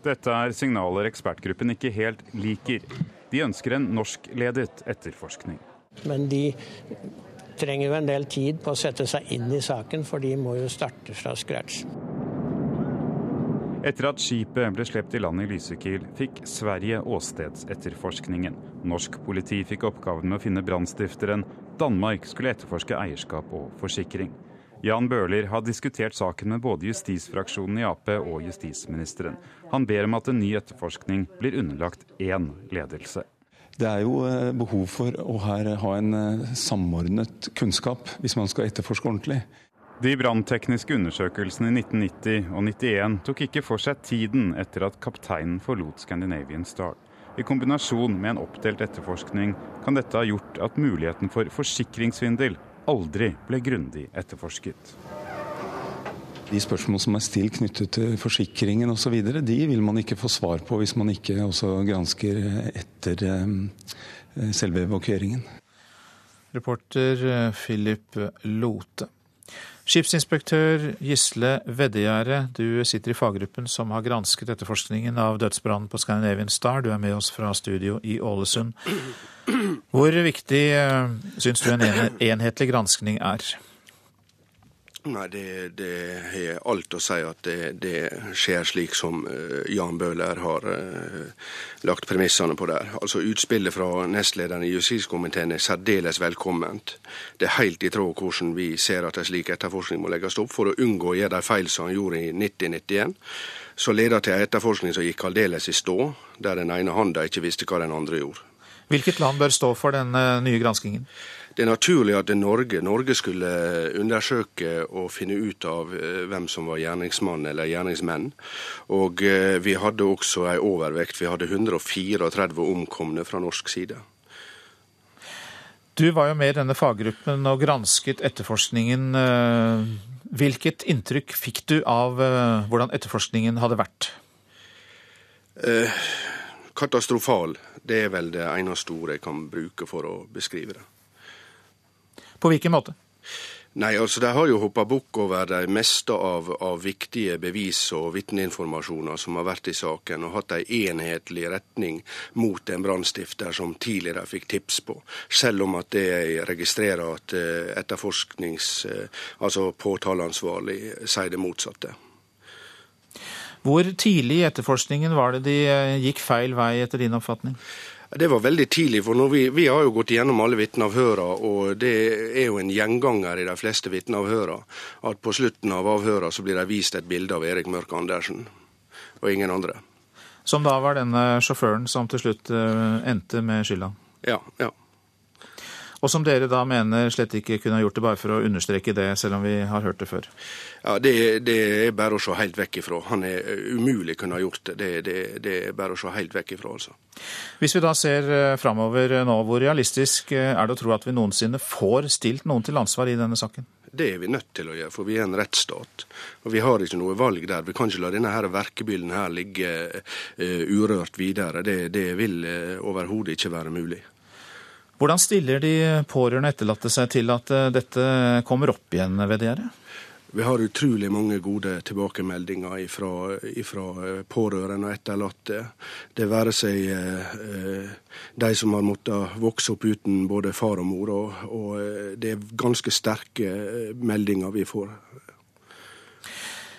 Dette er signaler ekspertgruppen ikke helt liker. De ønsker en norskledet etterforskning. Men de trenger jo en del tid på å sette seg inn i saken, for de må jo starte fra scratch. Etter at skipet ble slept i land i Lysekil, fikk Sverige åstedsetterforskningen. Norsk politi fikk oppgaven med å finne brannstifteren. Danmark skulle etterforske eierskap og forsikring. Jan Bøhler har diskutert saken med både justisfraksjonen i Ap og justisministeren. Han ber om at en ny etterforskning blir underlagt én ledelse. Det er jo eh, behov for å her ha en eh, samordnet kunnskap hvis man skal etterforske ordentlig. De branntekniske undersøkelsene i 1990 og 1991 tok ikke for seg tiden etter at kapteinen forlot Scandinavian Star. I kombinasjon med en oppdelt etterforskning kan dette ha gjort at muligheten for forsikringssvindel aldri ble grundig etterforsket. De spørsmål som er stilt knyttet til forsikringen osv., de vil man ikke få svar på hvis man ikke også gransker etter eh, selve evakueringen. Reporter eh, Philip Lote. Skipsinspektør Gisle Veddegjerde, du sitter i faggruppen som har gransket etterforskningen av dødsbrannen på Scandinavian Star. Du er med oss fra studio i Ålesund. Hvor viktig eh, syns du en enhetlig granskning er? Nei, det, det har alt å si at det, det skjer slik som uh, Jan Bøhler har uh, lagt premissene på der. Altså Utspillet fra nestlederen i justiskomiteen er særdeles velkomment. Det er helt i tråd hvordan vi ser at en slik etterforskning må legges opp, for å unngå å gjøre de feil som han gjorde i 1991 som leder til en etterforskning som gikk aldeles i stå, der den ene handa ikke visste hva den andre gjorde. Hvilket land bør stå for den eh, nye granskingen? Det er naturlig at Norge, Norge skulle undersøke og finne ut av eh, hvem som var gjerningsmann eller gjerningsmenn. Og eh, vi hadde også en overvekt. Vi hadde 134 omkomne fra norsk side. Du var jo med i denne faggruppen og gransket etterforskningen. Hvilket inntrykk fikk du av hvordan etterforskningen hadde vært? Katastrofal. Det er vel det eneste ordet jeg kan bruke for å beskrive det. På hvilken måte? Nei, altså De har jo hoppa bukk over de meste av, av, viktige bevis og vitneinformasjoner som har vært i saken, og hatt en enhetlig retning mot en brannstifter som tidligere fikk tips på. Selv om at det jeg registrerer at eh, etterforsknings... Eh, altså påtaleansvarlig sier det motsatte. Hvor tidlig i etterforskningen var det de eh, gikk feil vei, etter din oppfatning? Det var veldig tidlig. for vi, vi, har jo gått gjennom alle vitneavhørene, og det er jo en gjenganger i de fleste vitneavhørene at på slutten av avhørene så blir det vist et bilde av Erik Mørk Andersen, og ingen andre. Som da var denne sjåføren som til slutt eh, endte med skylda? Ja, ja. Og som dere da mener slett ikke kunne ha gjort det, bare for å understreke det, selv om vi har hørt det før? Ja, Det, det er bare å se helt vekk ifra. Han er umulig kunne ha gjort det. Det, det, det er bare å se helt vekk ifra, altså. Hvis vi da ser eh, framover nå, hvor realistisk eh, er det å tro at vi noensinne får stilt noen til ansvar i denne saken? Det er vi nødt til å gjøre, for vi er en rettsstat. Og vi har ikke noe valg der. Vi kan ikke la denne her verkebyllen her ligge uh, urørt videre. Det, det vil uh, overhodet ikke være mulig. Hvordan stiller de pårørende etterlatte seg til at uh, dette kommer opp igjen ved dere? Vi har utrolig mange gode tilbakemeldinger fra pårørende og etterlatte. Det være seg eh, de som har måttet vokse opp uten både far og mor. Og, og eh, det er ganske sterke eh, meldinger vi får.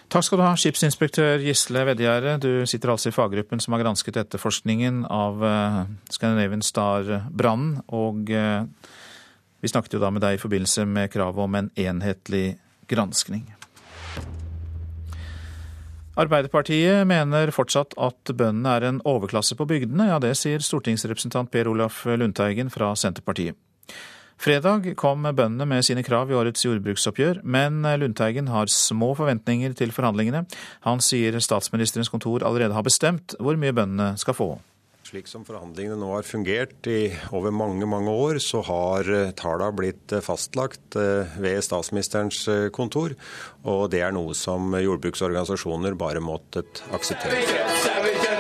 Takk skal du ha, skipsinspektør Gisle Vedgjerde. Du sitter altså i faggruppen som har gransket etterforskningen av Scandinavian Star-brannen. Og vi snakket jo da med deg i forbindelse med kravet om en enhetlig granskning. Arbeiderpartiet mener fortsatt at bøndene er en overklasse på bygdene. Ja, det sier stortingsrepresentant Per Olaf Lundteigen fra Senterpartiet. Fredag kom bøndene med sine krav i årets jordbruksoppgjør, men Lundteigen har små forventninger til forhandlingene. Han sier statsministerens kontor allerede har bestemt hvor mye bøndene skal få. Slik som forhandlingene nå har fungert i over mange mange år, så har eh, tallene blitt eh, fastlagt eh, ved statsministerens kontor. Og det er noe som jordbruksorganisasjoner bare måttet akseptere.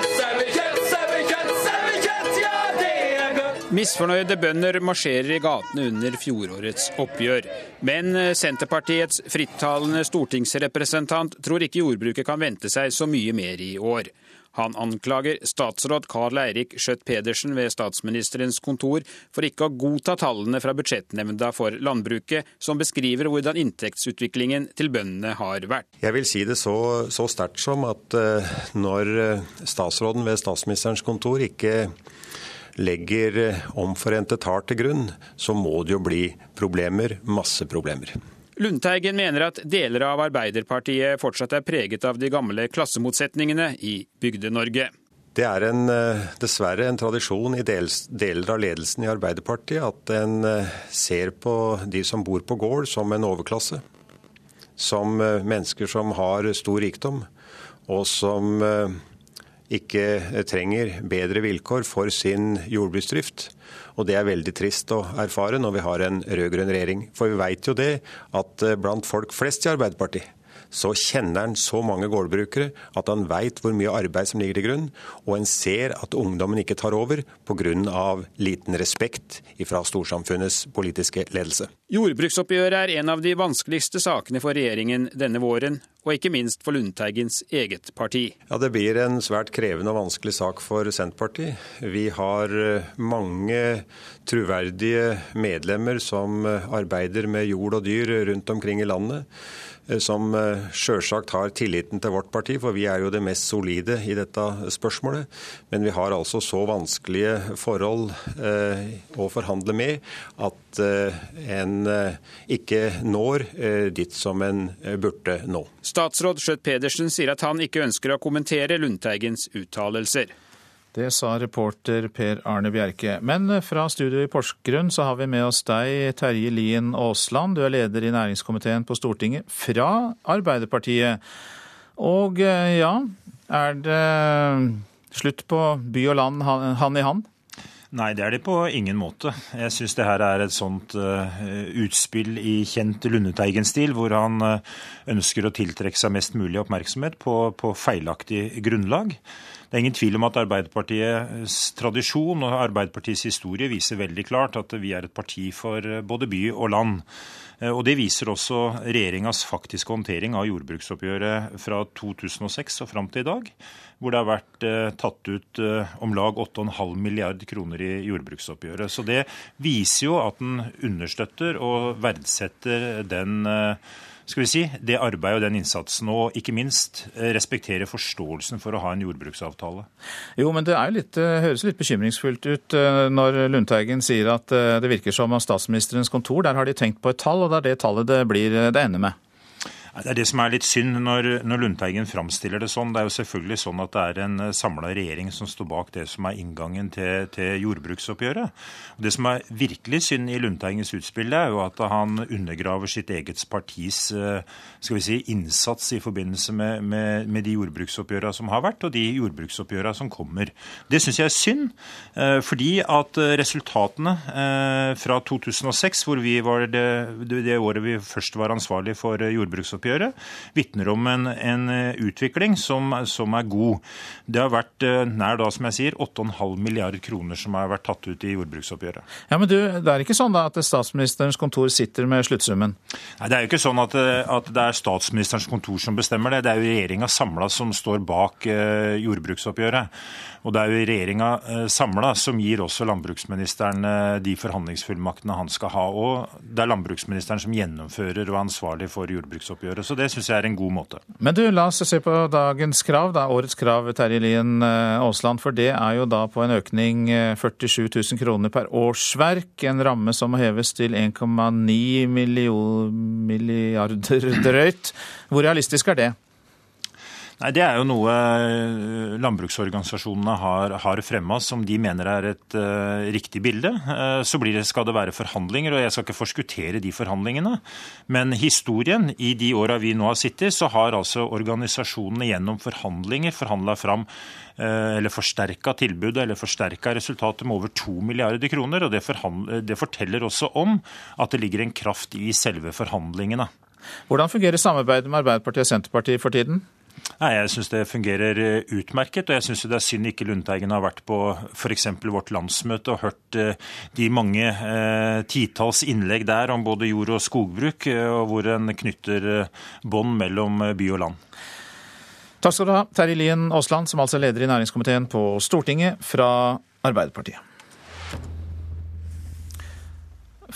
Misfornøyde bønder marsjerer i gatene under fjorårets oppgjør. Men Senterpartiets frittalende stortingsrepresentant tror ikke jordbruket kan vente seg så mye mer i år. Han anklager statsråd Karl Eirik Skjøtt-Pedersen ved statsministerens kontor for ikke å godta tallene fra budsjettnemnda for landbruket, som beskriver hvordan inntektsutviklingen til bøndene har vært. Jeg vil si det så, så sterkt som at uh, når eh, statsråden ved statsministerens kontor ikke legger eh, omforente tall til grunn, så må det jo bli problemer, masse problemer. Lundteigen mener at deler av Arbeiderpartiet fortsatt er preget av de gamle klassemotsetningene i Bygde-Norge. Det er en, eh, dessverre en tradisjon i deler av ledelsen i Arbeiderpartiet at en eh, ser på de som bor på gård som en overklasse. Som mennesker som har stor rikdom, og som ikke trenger bedre vilkår for sin jordbruksdrift. Og det er veldig trist å erfare når vi har en rød-grønn regjering. For vi veit jo det at eh, blant folk flest i Arbeiderpartiet så kjenner han så mange gårdbrukere at han veit hvor mye arbeid som ligger til grunn, og en ser at ungdommen ikke tar over pga. liten respekt fra storsamfunnets politiske ledelse. Jordbruksoppgjøret er en av de vanskeligste sakene for regjeringen denne våren, og ikke minst for Lundteigens eget parti. Ja, Det blir en svært krevende og vanskelig sak for Senterpartiet. Vi har eh, mange troverdige medlemmer som eh, arbeider med jord og dyr rundt omkring i landet. Eh, som eh, sjølsagt har tilliten til vårt parti, for vi er jo det mest solide i dette spørsmålet. Men vi har altså så vanskelige forhold eh, å forhandle med at en ikke når dit som en burde nå. Statsråd Skjøtt Pedersen sier at han ikke ønsker å kommentere Lundteigens uttalelser. Det sa reporter Per Arne Bjerke. Men fra studio i Porsgrunn så har vi med oss deg, Terje Lien Aasland. Du er leder i næringskomiteen på Stortinget fra Arbeiderpartiet. Og eh, ja, er det slutt på by og land hand i hand? Nei, det er det på ingen måte. Jeg syns det her er et sånt uh, utspill i kjent Lundeteigen-stil, hvor han uh, ønsker å tiltrekke seg mest mulig oppmerksomhet på, på feilaktig grunnlag. Det er ingen tvil om at Arbeiderpartiets tradisjon og Arbeiderpartiets historie viser veldig klart at vi er et parti for eh, både by og land. Eh, og Det viser også regjeringas faktiske håndtering av jordbruksoppgjøret fra 2006 og fram til i dag, hvor det har vært eh, tatt ut om lag 8,5 milliard kroner i jordbruksoppgjøret. Så Det viser jo at en understøtter og verdsetter den skal vi si, det arbeidet og den innsatsen, og ikke minst respektere forståelsen for å ha en jordbruksavtale. Jo, men det litt, høres litt bekymringsfullt ut når Lundteigen sier at det virker som at statsministerens kontor, der har de tenkt på et tall, og det er det tallet det blir det ender med. Det er det som er litt synd når, når Lundteigen framstiller det sånn. Det er jo selvfølgelig sånn at det er en eh, samla regjering som står bak det som er inngangen til, til jordbruksoppgjøret. Det som er virkelig synd i Lundteigens utspill, er jo at han undergraver sitt eget partis eh, skal vi si, innsats i forbindelse med, med, med de jordbruksoppgjørene som har vært, og de jordbruksoppgjørene som kommer. Det syns jeg er synd, eh, fordi at resultatene fra 2006, hvor vi var det, det året vi først var ansvarlig for jordbruksoppgjøret, jordbruksoppgjøret vitner om en, en eh, utvikling som, som, er god. Det har vært eh, nær da, som jeg sier, 8,5 milliarder kroner som har vært tatt ut i jordbruksoppgjøret. Ja, men du, Det er ikke sånn da at statsministerens kontor sitter med sluttsummen? Nei, Det er jo ikke sånn at, eh, at det er statsministerens kontor som bestemmer det. Det er jo regjeringa samla som står bak jordbruksoppgjøret. Og det er jo regjeringa eh, samla som gir også landbruksministeren eh, de forhandlingsfullmaktene han skal ha. Og det er landbruksministeren som gjennomfører og er ansvarlig for jordbruksoppgjøret. Så det syns jeg er en god måte. Men du, la oss se på dagens krav, da, årets krav, Terje Lien eh, Aasland. For det er jo da på en økning 47 000 kroner per årsverk. En ramme som må heves til 1,9 milliarder drøyt. Hvor realistisk er det? Nei, Det er jo noe eh, landbruksorganisasjonene har, har fremma som de mener er et uh, riktig bilde. Uh, så det, skal det være forhandlinger, og jeg skal ikke forskuttere de forhandlingene. Men historien i de åra vi nå har sittet, så har altså organisasjonene gjennom forhandlinger forhandla fram eller forsterka tilbudet eller forsterka resultatet med over 2 milliarder kroner. og det, det forteller også om at det ligger en kraft i selve forhandlingene. Hvordan fungerer samarbeidet med Arbeiderpartiet og Senterpartiet for tiden? Nei, Jeg syns det fungerer eh, utmerket. Og jeg syns det er synd ikke Lundteigen har vært på f.eks. vårt landsmøte og hørt eh, de mange eh, titalls innlegg der om både jord- og skogbruk, eh, og hvor en knytter bånd mellom by og land. Takk skal du ha, Terje Lien Aasland, som altså er leder i næringskomiteen på Stortinget fra Arbeiderpartiet.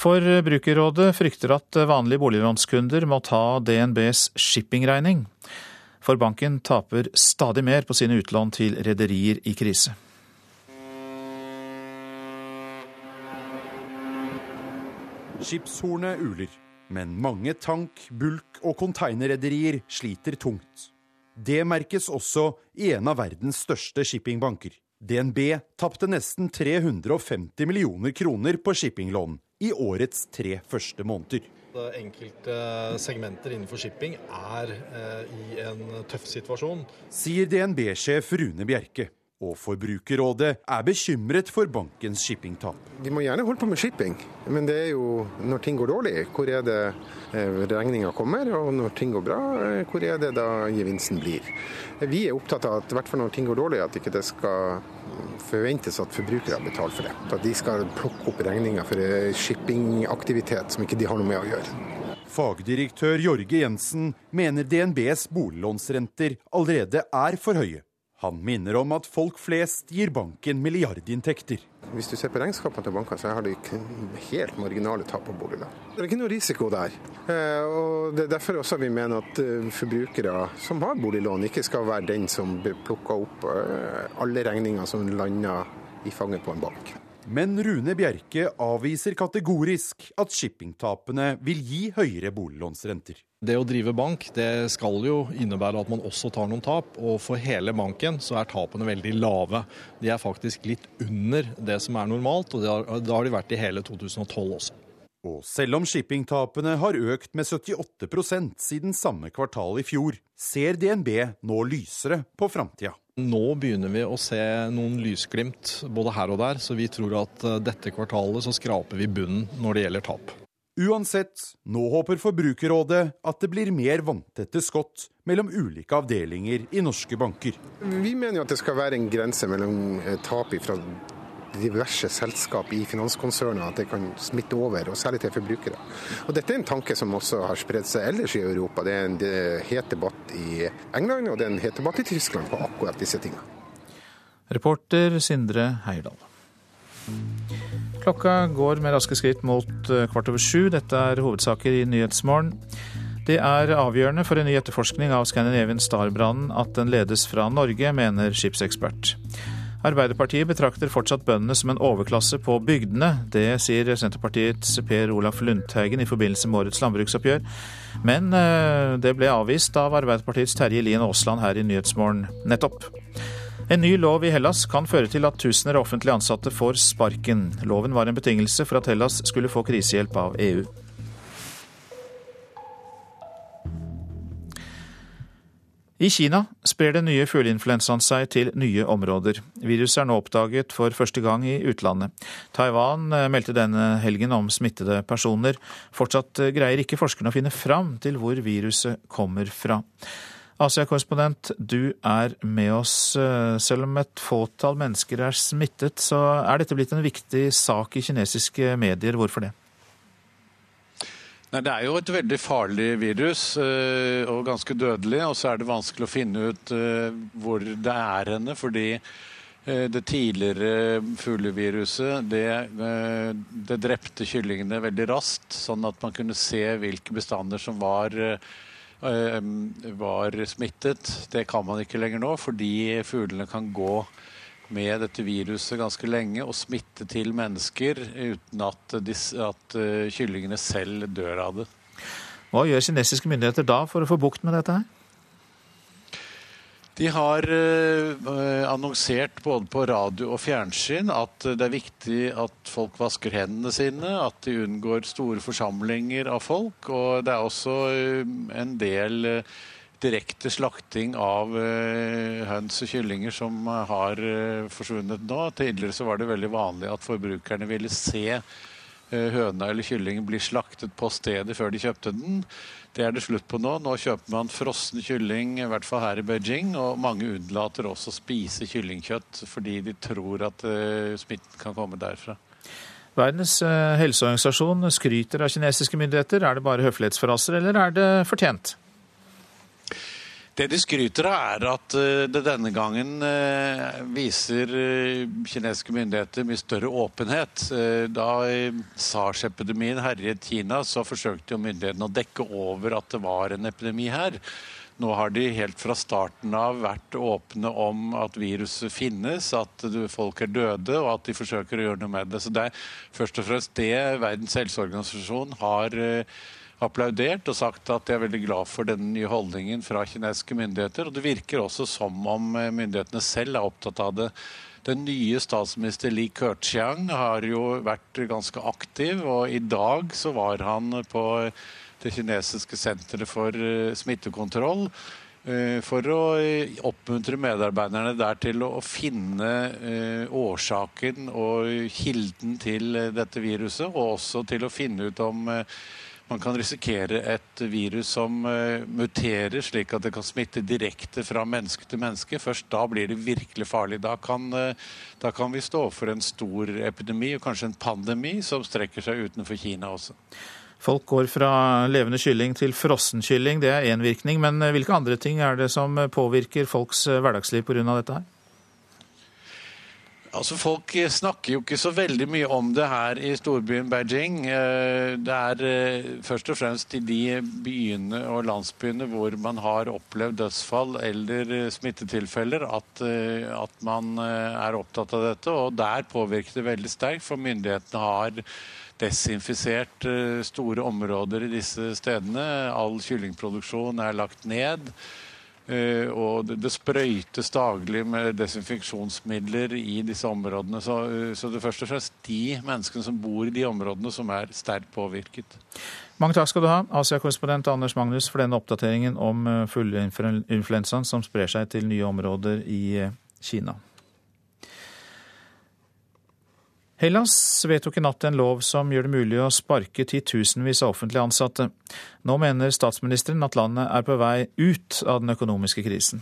Forbrukerrådet frykter at vanlige boliglånskunder må ta DNBs shippingregning for banken taper stadig mer på sine utlån til rederier i krise. Skipshornet uler, men mange tank-, bulk- og konteinerrederier sliter tungt. Det merkes også i en av verdens største shippingbanker. DNB tapte nesten 350 millioner kroner på shippinglån i årets tre første måneder. Enkelte segmenter innenfor shipping er eh, i en tøff situasjon. Sier DNB-sjef Rune Bjerke. Og Forbrukerrådet er bekymret for bankens shippingtap. Vi må gjerne holde på med shipping, men det er jo når ting går dårlig, hvor er det eh, regninga kommer, og når ting går bra, eh, hvor er det da gevinsten blir. Vi er opptatt av at i hvert fall når ting går dårlig, at ikke det skal forventes at forbrukere betaler for det. At de skal plukke opp regninga for shippingaktivitet som ikke de har noe med å gjøre. Fagdirektør Jorge Jensen mener DNBs boliglånsrenter allerede er for høye. Han minner om at folk flest gir banken milliardinntekter. Hvis du ser på regnskapene til bankene, så har de helt marginale tap på boliglån. Det er ikke noe risiko der. Eh, og Det er derfor også vi mener at eh, forbrukere som har boliglån, ikke skal være den som plukker opp eh, alle regninger som lander i fanget på en bank. Men Rune Bjerke avviser kategorisk at shippingtapene vil gi høyere boliglånsrenter. Det å drive bank det skal jo innebære at man også tar noen tap. Og for hele banken så er tapene veldig lave. De er faktisk litt under det som er normalt, og da har de vært i hele 2012 også. Og selv om shippingtapene har økt med 78% siden samme kvartal i fjor, ser DNB nå lysere på framtida. Nå begynner vi å se noen lysglimt både her og der, så vi tror at eh, dette kvartalet så skraper vi bunnen når det gjelder tap. Uansett, nå håper Forbrukerrådet at det blir mer vanntette skott mellom ulike avdelinger i norske banker. Vi mener jo at det skal være en grense mellom eh, tap fra diverse selskap i finanskonsernet, at det kan smitte over, og særlig til forbrukere. Og Dette er en tanke som også har spredt seg ellers i Europa. Det er en het debatt i England, og det er en het debatt i Tyskland på akkurat disse tingene. Reporter Sindre Heierdal. Klokka går med raske skritt mot eh, kvart over sju. Dette er hovedsaker i Nyhetsmorgen. Det er avgjørende for en ny etterforskning av Scandinavian Star-brannen at den ledes fra Norge, mener skipsekspert. Arbeiderpartiet betrakter fortsatt bøndene som en overklasse på bygdene. Det sier Senterpartiets Per Olaf Lundteigen i forbindelse med årets landbruksoppgjør. Men eh, det ble avvist av Arbeiderpartiets Terje Lien Aasland her i Nyhetsmorgen nettopp. En ny lov i Hellas kan føre til at tusener av offentlig ansatte får sparken. Loven var en betingelse for at Hellas skulle få krisehjelp av EU. I Kina sprer den nye fugleinfluensaen seg til nye områder. Viruset er nå oppdaget for første gang i utlandet. Taiwan eh, meldte denne helgen om smittede personer. Fortsatt eh, greier ikke forskerne å finne fram til hvor viruset kommer fra. Asia-korrespondent, du er med oss. Eh, selv om et fåtall mennesker er smittet, så er dette blitt en viktig sak i kinesiske medier. Hvorfor det? Nei, Det er jo et veldig farlig virus eh, og ganske dødelig. Og så er det vanskelig å finne ut eh, hvor det er henne. Fordi det tidligere fugleviruset det, det, drepte kyllingene veldig raskt. Sånn at man kunne se hvilke bestander som var, var smittet. Det kan man ikke lenger nå, fordi fuglene kan gå med dette viruset ganske lenge og smitte til mennesker uten at, disse, at uh, kyllingene selv dør av det. Hva gjør kinesiske myndigheter da for å få bukt med dette her? De har uh, annonsert både på radio og fjernsyn at det er viktig at folk vasker hendene sine, at de unngår store forsamlinger av folk. Og det er også uh, en del uh, direkte slakting av høns og kyllinger som har forsvunnet nå. Tidligere så var det veldig vanlig at forbrukerne ville se høna eller kyllingen bli slaktet på stedet før de kjøpte den. Det er det slutt på nå. Nå kjøper man frossen kylling, i hvert fall her i Beijing. Og mange unnlater også å spise kyllingkjøtt fordi de tror at smitten kan komme derfra. Verdens helseorganisasjon skryter av kinesiske myndigheter. Er det bare høflighetsfraser, eller er det fortjent? Det de skryter av, er at eh, det denne gangen eh, viser eh, kinesiske myndigheter mye større åpenhet. Da SARS-epidemien herjet Kina, så forsøkte jo myndighetene å dekke over at det var en epidemi her. Nå har de helt fra starten av vært åpne om at viruset finnes, at folk er døde, og at de forsøker å gjøre noe med det. Så det er først og fremst det Verdens helseorganisasjon har applaudert og sagt at de er veldig glad for denne nye holdningen fra kinesiske myndigheter. Og det virker også som om eh, myndighetene selv er opptatt av det. Den nye statsminister Li Keqiang har jo vært ganske aktiv, og i dag så var han på det kinesiske senteret for eh, smittekontroll eh, for å oppmuntre medarbeiderne der til å finne årsaken og kilden til dette viruset, og også til å finne ut om man kan risikere et virus som uh, muterer, slik at det kan smitte direkte fra menneske til menneske. Først da blir det virkelig farlig. Da kan, uh, da kan vi stå for en stor epidemi, og kanskje en pandemi, som strekker seg utenfor Kina også. Folk går fra levende kylling til frossen kylling, det er én virkning. Men eh, hvilke andre ting er det som påvirker folks hverdagsliv pga. dette her? Altså Folk snakker jo ikke så veldig mye om det her i storbyen Beijing. Eh, det er eh, først og fremst i de byene og landsbyene hvor man har opplevd dødsfall eller eh, smittetilfeller at, at man er opptatt av dette. Og der påvirker det veldig sterkt, for myndighetene har desinfisert store områder i disse stedene. All kyllingproduksjon er lagt ned. Eh, og det, sprøytes daglig med desinfeksjonsmidler i disse områdene. Så, eh, så, det først og fremst de menneskene som bor i de områdene, som er sterkt påvirket. Mange takk skal du ha, Asia-korrespondent Anders Magnus, for denne oppdateringen om eh, fugleinfluensaen som sprer seg til nye områder i Kina. Hellas vedtok i natt en lov som gjør det mulig å sparke titusenvis av offentlig ansatte. Nå mener statsministeren at landet er på vei ut av den økonomiske krisen.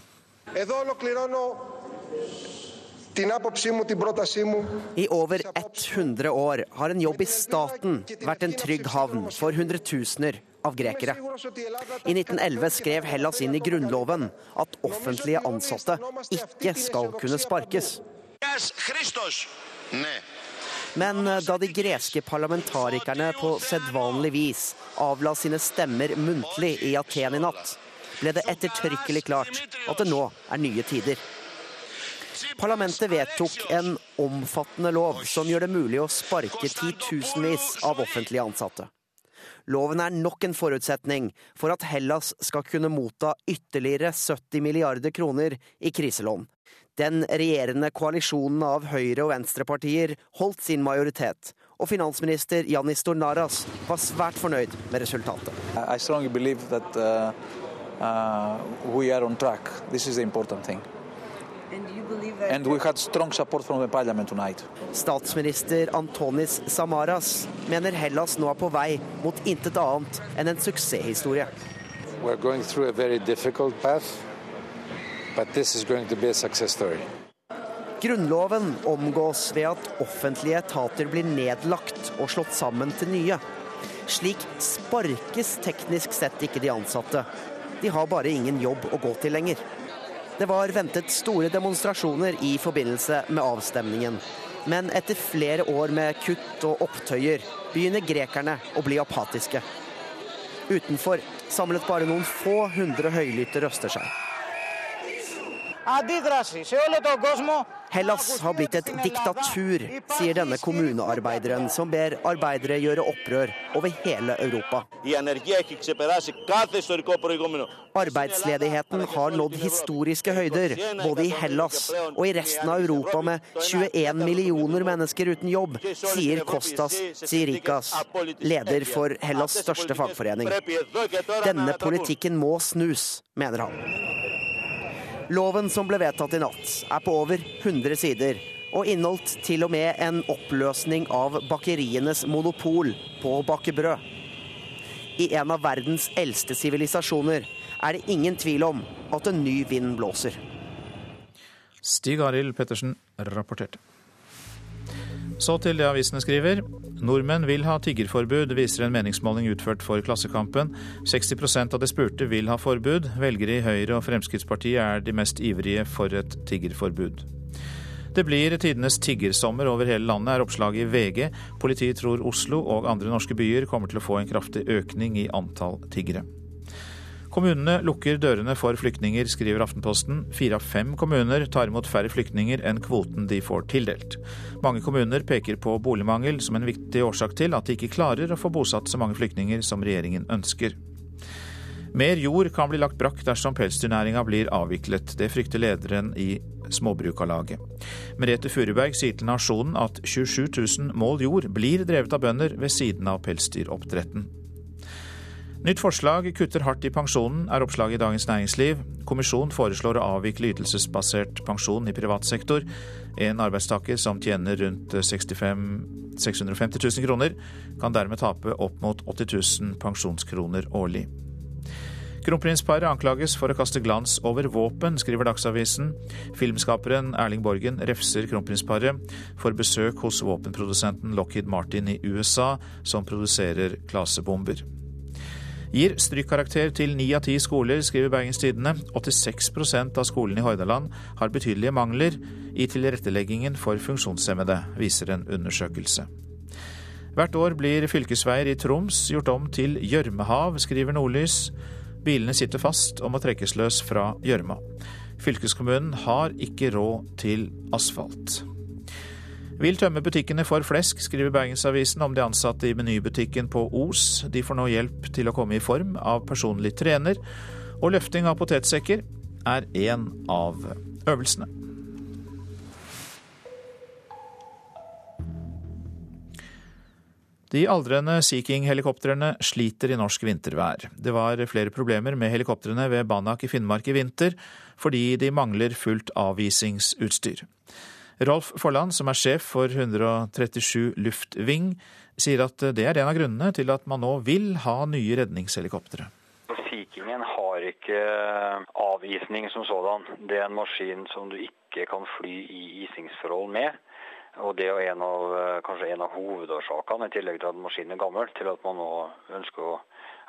I over 100 år har en jobb i staten vært en trygg havn for hundretusener av grekere. I 1911 skrev Hellas inn i grunnloven at offentlige ansatte ikke skal kunne sparkes. Men eh, da de greske parlamentarikerne på sedvanlig vis avla sine stemmer muntlig i Aten i natt, ble det ettertrykkelig klart at det nå er nye tider. Parlamentet vedtok en omfattende lov som gjør det mulig å sparke titusenvis av offentlige ansatte. Loven er nok en forutsetning for at Hellas skal kunne motta ytterligere 70 milliarder kroner i kriselån. Den regjerende koalisjonen av høyre- og venstrepartier holdt sin majoritet, og finansminister Jannis Tornaras var svært fornøyd med resultatet. I strongly believe that uh, uh, we are on track. This is the important thing. And we had strong support from the parliament tonight. Statsminister Antonis Samaras mener Hellas nå er på vei mot intet annet enn en suksesshistorie. We're going through a very difficult path, Grunnloven omgås ved at offentlige etater blir nedlagt og slått sammen til nye. Slik sparkes teknisk sett ikke de ansatte. De har bare ingen jobb å gå til lenger. Det var ventet store demonstrasjoner i forbindelse med avstemningen. Men etter flere år med kutt og opptøyer begynner grekerne å bli apatiske. Utenfor samlet bare noen få hundre høylytte røster seg. Hellas har blitt et diktatur, sier denne kommunearbeideren, som ber arbeidere gjøre opprør over hele Europa. Arbeidsledigheten har nådd historiske høyder, både i Hellas og i resten av Europa med 21 millioner mennesker uten jobb, sier Kostas Tsirikas, leder for Hellas største fagforening. Denne politikken må snus, mener han. Loven som ble vedtatt i natt, er på over 100 sider og inneholdt til og med en oppløsning av bakerienes monopol på å bake brød. I en av verdens eldste sivilisasjoner er det ingen tvil om at en ny vind blåser. Stig Arild Pettersen rapporterte. Så til det avisene skriver. Nordmenn vil ha tiggerforbud, viser en meningsmåling utført for Klassekampen. 60% av de spurte vil ha forbud. Velgere i Høyre og Fremskrittspartiet er de mest ivrige for et tiggerforbud. Det blir tidenes tiggersommer over hele landet, er oppslaget i VG. Politiet tror Oslo og andre norske byer kommer til å få en kraftig økning i antall tiggere. Kommunene lukker dørene for flyktninger, skriver Aftenposten. Fire av fem kommuner tar imot færre flyktninger enn kvoten de får tildelt. Mange kommuner peker på boligmangel som en viktig årsak til at de ikke klarer å få bosatt så mange flyktninger som regjeringen ønsker. Mer jord kan bli lagt brakk dersom pelsdyrnæringa blir avviklet. Det frykter lederen i Småbrukarlaget. Merete Furuberg sier til Nasjonen at 27 000 mål jord blir drevet av bønder ved siden av pelsdyroppdretten. Nytt forslag kutter hardt i pensjonen, er oppslaget i Dagens Næringsliv. Kommisjonen foreslår å avvikle ytelsesbasert pensjon i privat sektor. En arbeidstaker som tjener rundt 65, 650 000 kroner, kan dermed tape opp mot 80 000 pensjonskroner årlig. Kronprinsparet anklages for å kaste glans over våpen, skriver Dagsavisen. Filmskaperen Erling Borgen refser kronprinsparet for besøk hos våpenprodusenten Lockheed Martin i USA, som produserer klasebomber. Gir strykkarakter til ni av ti skoler, skriver Bergens Tidende. 86% av skolene i Hordaland har betydelige mangler i tilretteleggingen for funksjonshemmede, viser en undersøkelse. Hvert år blir fylkesveier i Troms gjort om til gjørmehav, skriver Nordlys. Bilene sitter fast og må trekkes løs fra gjørma. Fylkeskommunen har ikke råd til asfalt. Vil tømme butikkene for flesk, skriver Bergensavisen om de ansatte i menybutikken på Os. De får nå hjelp til å komme i form av personlig trener, og løfting av potetsekker er én av øvelsene. De aldrende Sea King-helikoptrene sliter i norsk vintervær. Det var flere problemer med helikoptrene ved Banak i Finnmark i vinter, fordi de mangler fullt avisingsutstyr. Rolf Forland, som er sjef for 137 Luftving, sier at det er en av grunnene til at man nå vil ha nye redningshelikoptre. Sea har ikke avisning som sådan. Det er en maskin som du ikke kan fly i isingsforhold med. Og Det er en av, kanskje en av hovedårsakene, i tillegg til at maskinen er gammel, til at man nå ønsker å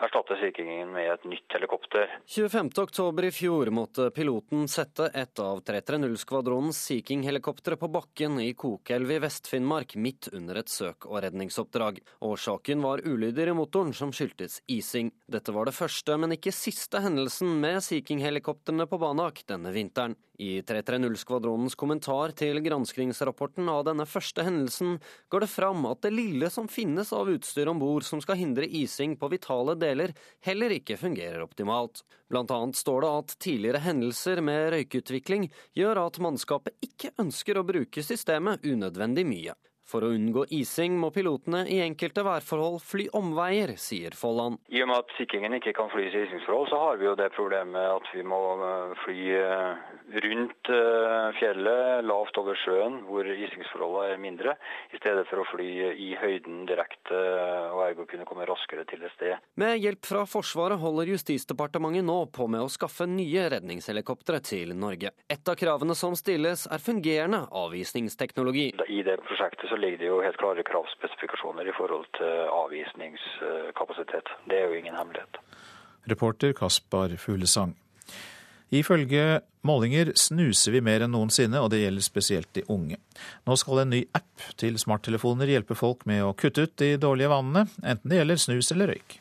erstatte Sea Kingen med et nytt helikopter. 25.10 i fjor måtte piloten sette et av 330-skvadronens Sea King-helikoptre på bakken i Kokelv i Vest-Finnmark midt under et søk- og redningsoppdrag. Årsaken var ulyder i motoren som skyldtes ising. Dette var det første, men ikke siste hendelsen med Sea King-helikoptrene på Banak denne vinteren. I 330-skvadronens kommentar til granskingsrapporten av denne første hendelsen går det fram at det lille som finnes av utstyr om bord som skal hindre ising på vitale deler, heller ikke fungerer optimalt. Blant annet står det at tidligere hendelser med røykutvikling gjør at mannskapet ikke ønsker å bruke systemet unødvendig mye. For å unngå ising må pilotene i enkelte værforhold fly omveier, sier Folland. I og med at Sikkingen ikke kan flys i isingsforhold, så har vi jo det problemet at vi må eh, fly eh, rundt eh, fjellet, lavt over sjøen, hvor isingsforholdene er mindre, i stedet for å fly i høyden direkte og ergo kunne komme raskere til et sted. Med hjelp fra Forsvaret holder Justisdepartementet nå på med å skaffe nye redningshelikoptre til Norge. Et av kravene som stilles er fungerende avvisningsteknologi. I det prosjektet så ligger det jo helt klare kravspesifikasjoner i forhold til avvisningskapasitet. Det er jo ingen hemmelighet. Reporter Kaspar Fuglesang. Ifølge målinger snuser vi mer enn noensinne, og det gjelder spesielt de unge. Nå skal en ny app til smarttelefoner hjelpe folk med å kutte ut de dårlige vanene, enten det gjelder snus eller røyk.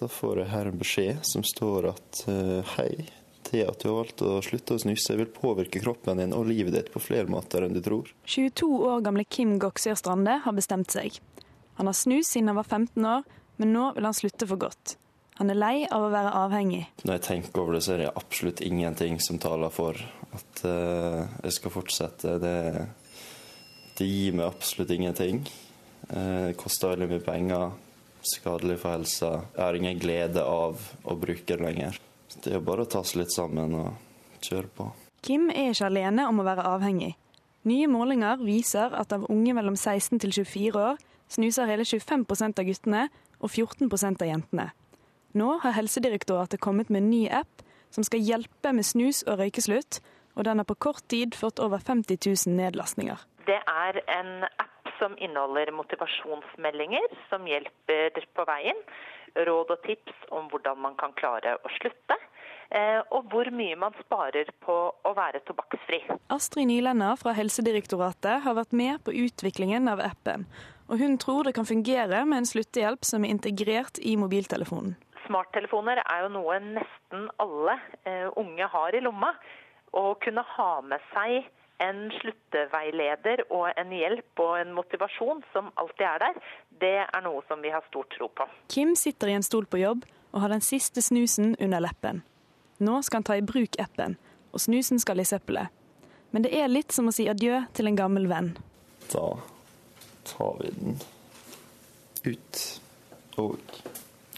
Da får jeg her en beskjed som står at uh, hei, det at du har valgt å slutte å snuse vil påvirke kroppen din og livet ditt på flere måter enn du tror. 22 år gamle Kim Goksør Strande har bestemt seg. Han har snus siden han var 15 år, men nå vil han slutte for godt. Han er lei av å være avhengig. Når jeg tenker over det, så er det absolutt ingenting som taler for at uh, jeg skal fortsette. Det, det, gir meg absolutt ingenting. Uh, det koster veldig mye penger. Skadelig for helsa. Jeg har ingen glede av å bruke det lenger. Det er bare å ta seg litt sammen og kjøre på. Kim er ikke alene om å være avhengig. Nye målinger viser at av unge mellom 16 til 24 år snuser hele 25% av guttene og 14% av jentene. Nå har Helsedirektoratet kommet med en ny app som skal hjelpe med snus og røykeslutt, og den har på kort tid fått over 50 000 nedlastninger. Det er en app som inneholder motivasjonsmeldinger som hjelper på veien. Råd og tips om hvordan man kan klare å slutte. Eh, og hvor mye man sparer på å være tobakksfri. Astrid Nylender fra Helsedirektoratet har vært med på utviklingen av appen. Og hun tror det kan fungere med en sluttehjelp som er integrert i mobiltelefonen. Smarttelefoner er jo noe nesten alle uh, unge har i lomma. Å kunne ha med seg en slutteveileder og en hjelp og en motivasjon som alltid er der, det er noe som vi har stor tro på. Kim sitter i en stol på jobb og har den siste snusen under leppen. Nå skal han ta i bruk appen, og snusen skal i søppelet. Men det er litt som å si adjø til en gammel venn. Da tar vi den ut og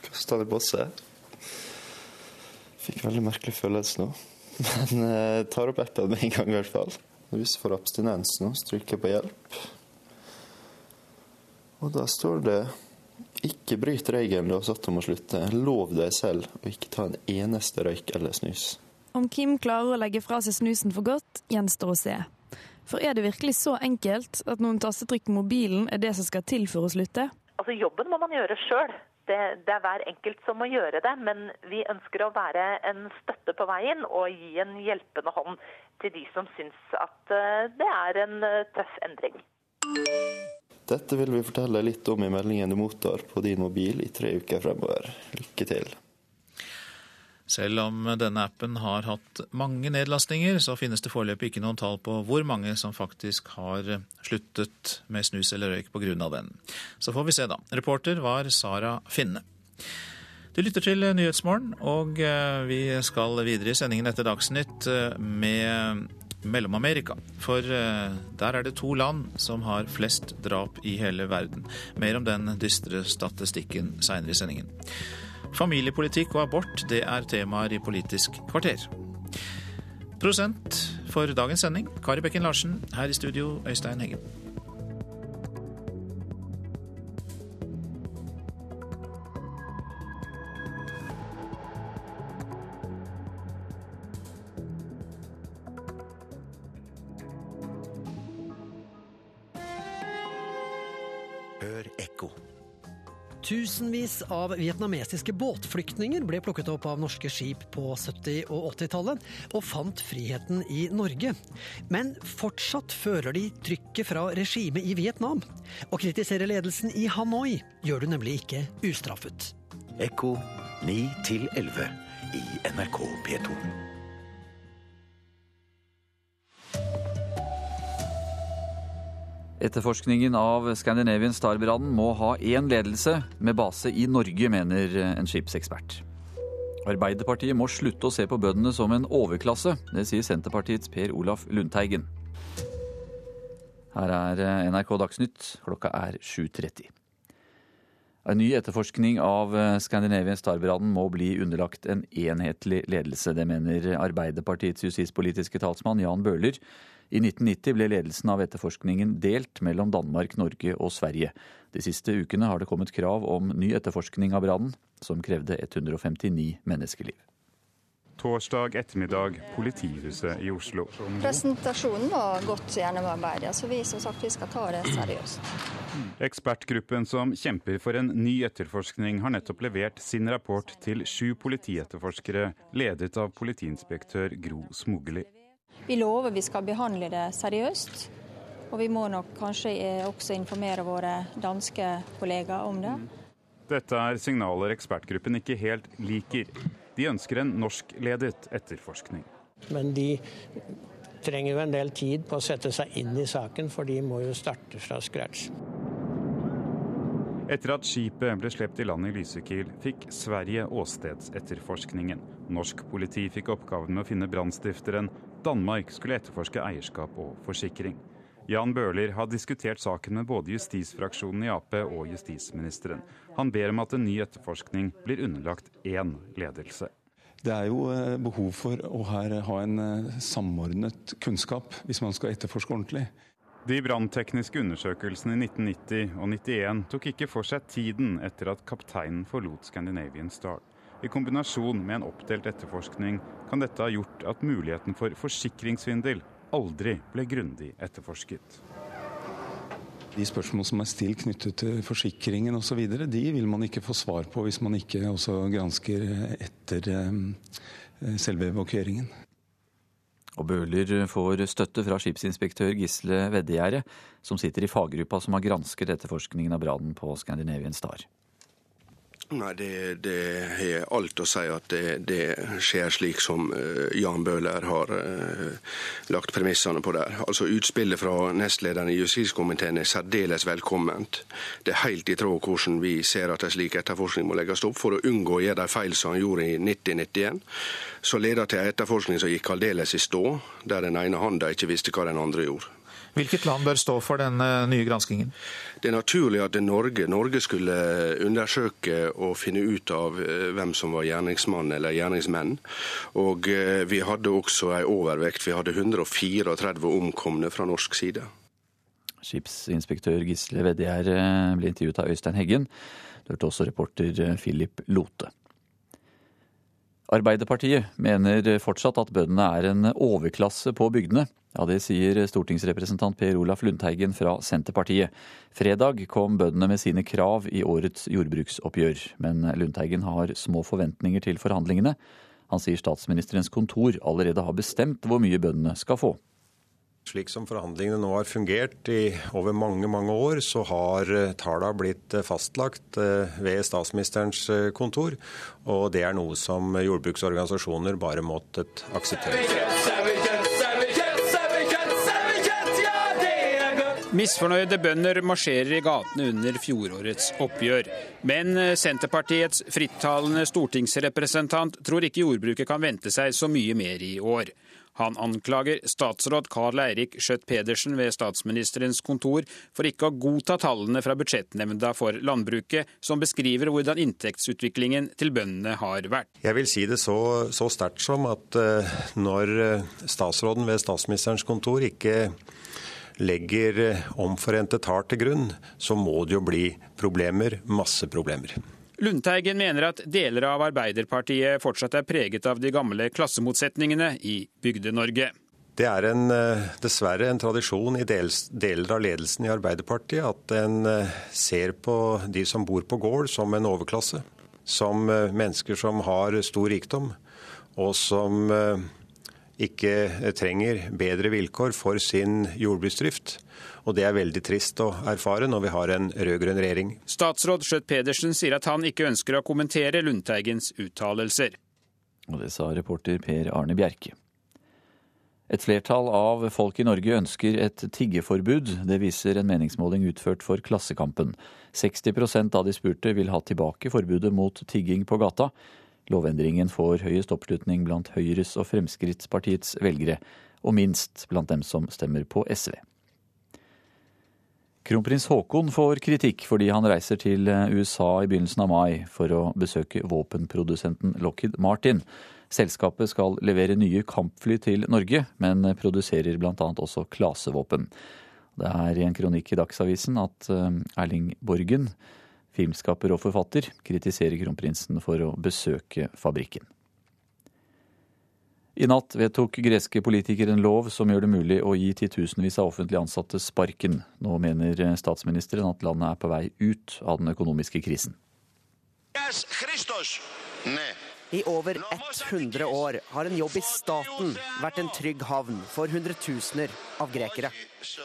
kaster den på seg. Fikk veldig merkelig følelse nå. [laughs] Men eh, tar opp appen med en gang i hvert fall. Hvis jeg får abstinens nå, stryker jeg på hjelp. Og da står det ikke bryt regelen du har satt om å slutte. Lov deg selv å ikke ta en eneste røyk eller snus. Om Kim klarer å legge fra seg snusen for godt, gjenstår å se. For er det virkelig så enkelt at noen tastetrykk på mobilen er det som skal til for å slutte? Altså Jobben må man gjøre sjøl. Det, det, er hver enkelt som må gjøre det. Men vi ønsker å være en støtte på veien og gi en hjelpende hånd til de som syns at eh, det er en eh, tøff endring. Dette vil vi fortelle litt om i meldingen du mottar på din mobil i tre uker fremover. Lykke til. Selv om denne appen har hatt mange nedlastninger, så finnes det foreløpig ikke noen tall på hvor mange som faktisk har sluttet med snus eller røyk pga. den. Så får vi se, da. Reporter var Sara Finne. Du lytter til Nyhetsmorgen, og eh, vi skal videre i sendingen etter Dagsnytt eh, med mellom-Amerika. For eh, der er det to land som har flest drap i hele verden. Mer om den dystre statistikken seinere i sendingen. Familiepolitikk og abort, det er temaer i Politisk kvarter. Prosent for dagens sending, Kari Bekken Larsen. Her i studio, Øystein Heggen. Tusenvis av vietnamesiske båtflyktninger ble plukket opp av norske skip på 70- og 80-tallet, og fant friheten i Norge. Men fortsatt føler de trykket fra regimet i Vietnam. Å kritisere ledelsen i Hanoi gjør du nemlig ikke ustraffet. Ekko 9 11 i NRK P2. Etterforskningen av Scandinavian Star-brannen må ha én ledelse, med base i Norge, mener en skipsekspert. Arbeiderpartiet må slutte å se på bøndene som en overklasse. Det sier Senterpartiets Per Olaf Lundteigen. Her er NRK Dagsnytt. Klokka er 7.30. En ny etterforskning av Scandinavian Star-brannen må bli underlagt en enhetlig ledelse. Det mener Arbeiderpartiets justispolitiske talsmann Jan Bøhler i 1990 ble ledelsen av etterforskningen delt mellom Danmark, Norge og Sverige. De siste ukene har det kommet krav om ny etterforskning av brannen, som krevde 159 menneskeliv. Torsdag ettermiddag, politihuset i Oslo. Presentasjonen var godt gjennomarbeidet, så vi som sagt vi skal ta det seriøst. Ekspertgruppen som kjemper for en ny etterforskning, har nettopp levert sin rapport til sju politietterforskere, ledet av politiinspektør Gro Smugli. Vi lover vi skal behandle det seriøst. Og vi må nok kanskje også informere våre danske kollegaer om det. Dette er signaler ekspertgruppen ikke helt liker. De ønsker en norskledet etterforskning. Men de trenger jo en del tid på å sette seg inn i saken, for de må jo starte fra scratch. Etter at skipet ble slept i land i Lysekil, fikk Sverige åstedsetterforskningen. Norsk politi fikk oppgaven med å finne brannstifteren. Danmark skulle etterforske eierskap og forsikring. Jan Bøhler har diskutert saken med både justisfraksjonen i Ap og justisministeren. Han ber om at en ny etterforskning blir underlagt én ledelse. Det er jo behov for å her ha en samordnet kunnskap hvis man skal etterforske ordentlig. De branntekniske undersøkelsene i 1990 og 1991 tok ikke for seg tiden etter at kapteinen forlot Scandinavian Star. I kombinasjon med en oppdelt etterforskning kan dette ha gjort at muligheten for forsikringssvindel aldri ble grundig etterforsket. De spørsmål som er stilt knyttet til forsikringen osv., de vil man ikke få svar på hvis man ikke også gransker etter selve evakueringen. Og Bøhler får støtte fra skipsinspektør Gisle Veddegjerde, som sitter i faggruppa som har gransket etterforskningen av brannen på Scandinavian Star. Nei, det, det har alt å si at det, det skjer slik som uh, Jan Bøhler har uh, lagt premissene på der. Altså Utspillet fra nestlederen i justiskomiteen er særdeles velkomment. Det er helt i tråd hvordan vi ser at en slik etterforskning må legges opp, for å unngå å gjøre de feil som han gjorde i 1991. Så leder til en etterforskning som gikk aldeles i stå, der den ene handa ikke visste hva den andre gjorde. Hvilket land bør stå for den nye granskingen? Det er naturlig at Norge, Norge skulle undersøke og finne ut av hvem som var gjerningsmann eller gjerningsmenn. Og vi hadde også en overvekt. Vi hadde 134 omkomne fra norsk side. Skipsinspektør Gisle Vedgjær ble intervjuet av Øystein Heggen. Du hørte også reporter Philip Lote. Arbeiderpartiet mener fortsatt at bøndene er en overklasse på bygdene. Ja, Det sier stortingsrepresentant Per Olaf Lundteigen fra Senterpartiet. Fredag kom bøndene med sine krav i årets jordbruksoppgjør, men Lundteigen har små forventninger til forhandlingene. Han sier statsministerens kontor allerede har bestemt hvor mye bøndene skal få. Slik som forhandlingene nå har fungert i over mange mange år, så har tallene blitt fastlagt ved statsministerens kontor. Og det er noe som jordbruksorganisasjoner bare måttet akseptere. Misfornøyde bønder marsjerer i gatene under fjorårets oppgjør. Men Senterpartiets frittalende stortingsrepresentant tror ikke jordbruket kan vente seg så mye mer i år. Han anklager statsråd Karl Eirik Schjøtt-Pedersen ved statsministerens kontor for ikke å godta tallene fra budsjettnemnda for landbruket, som beskriver hvordan inntektsutviklingen til bøndene har vært. Jeg vil si det så, så sterkt som at når statsråden ved statsministerens kontor ikke legger omforente tall til grunn, så må det jo bli problemer. Masse problemer. Lundteigen mener at deler av Arbeiderpartiet fortsatt er preget av de gamle klassemotsetningene i Bygde-Norge. Det er en, eh, dessverre en tradisjon i deler av ledelsen i Arbeiderpartiet at en eh, ser på de som bor på gård som en overklasse. Som eh, mennesker som har stor rikdom, og som ikke trenger bedre vilkår for sin jordbruksdrift. Og det er veldig trist å erfare når vi har en rød-grønn regjering. Statsråd Skjøtt Pedersen sier at han ikke ønsker å kommentere Lundteigens uttalelser. Og det sa reporter Per Arne Bjerke. Et flertall av folk i Norge ønsker et tiggeforbud. Det viser en meningsmåling utført for Klassekampen. 60% av de spurte vil ha tilbake forbudet mot tigging på gata. Lovendringen får høyest oppslutning blant Høyres og Fremskrittspartiets velgere, og minst blant dem som stemmer på SV. Kronprins Haakon får kritikk fordi han reiser til USA i begynnelsen av mai for å besøke våpenprodusenten Lockheed Martin. Selskapet skal levere nye kampfly til Norge, men produserer bl.a. også klasevåpen. Det er i en kronikk i Dagsavisen at eh, Erling Borgen, filmskaper og forfatter, kritiserer kronprinsen for å besøke fabrikken. I natt vedtok greske politikere en lov som gjør det mulig å gi titusenvis av offentlig ansatte sparken. Nå mener statsministeren at landet er på vei ut av den økonomiske krisen. I over 100 år har en jobb i staten vært en trygg havn for hundretusener av grekere.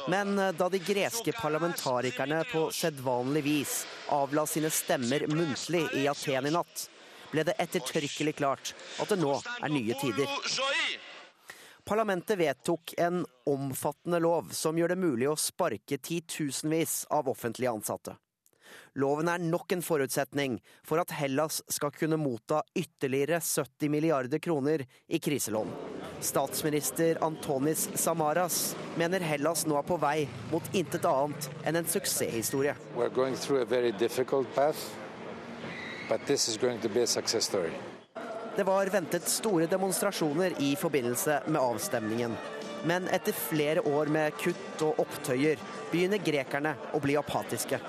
Men eh, da de greske parlamentarikerne på sedvanlig vis avla sine stemmer muntlig i Aten i natt, ble det ettertrykkelig klart at det nå er nye tider. Parlamentet vedtok en omfattende lov som gjør det mulig å sparke titusenvis av offentlige ansatte. Loven er nok en forutsetning for at Hellas skal kunne motta ytterligere 70 milliarder kroner i kriselån. Statsminister Antonis Samaras mener Hellas nå er på vei mot intet annet enn en suksesshistorie. Det var ventet store demonstrasjoner i forbindelse med avstemningen. Men etter flere år med kutt og opptøyer begynner grekerne å bli apatiske.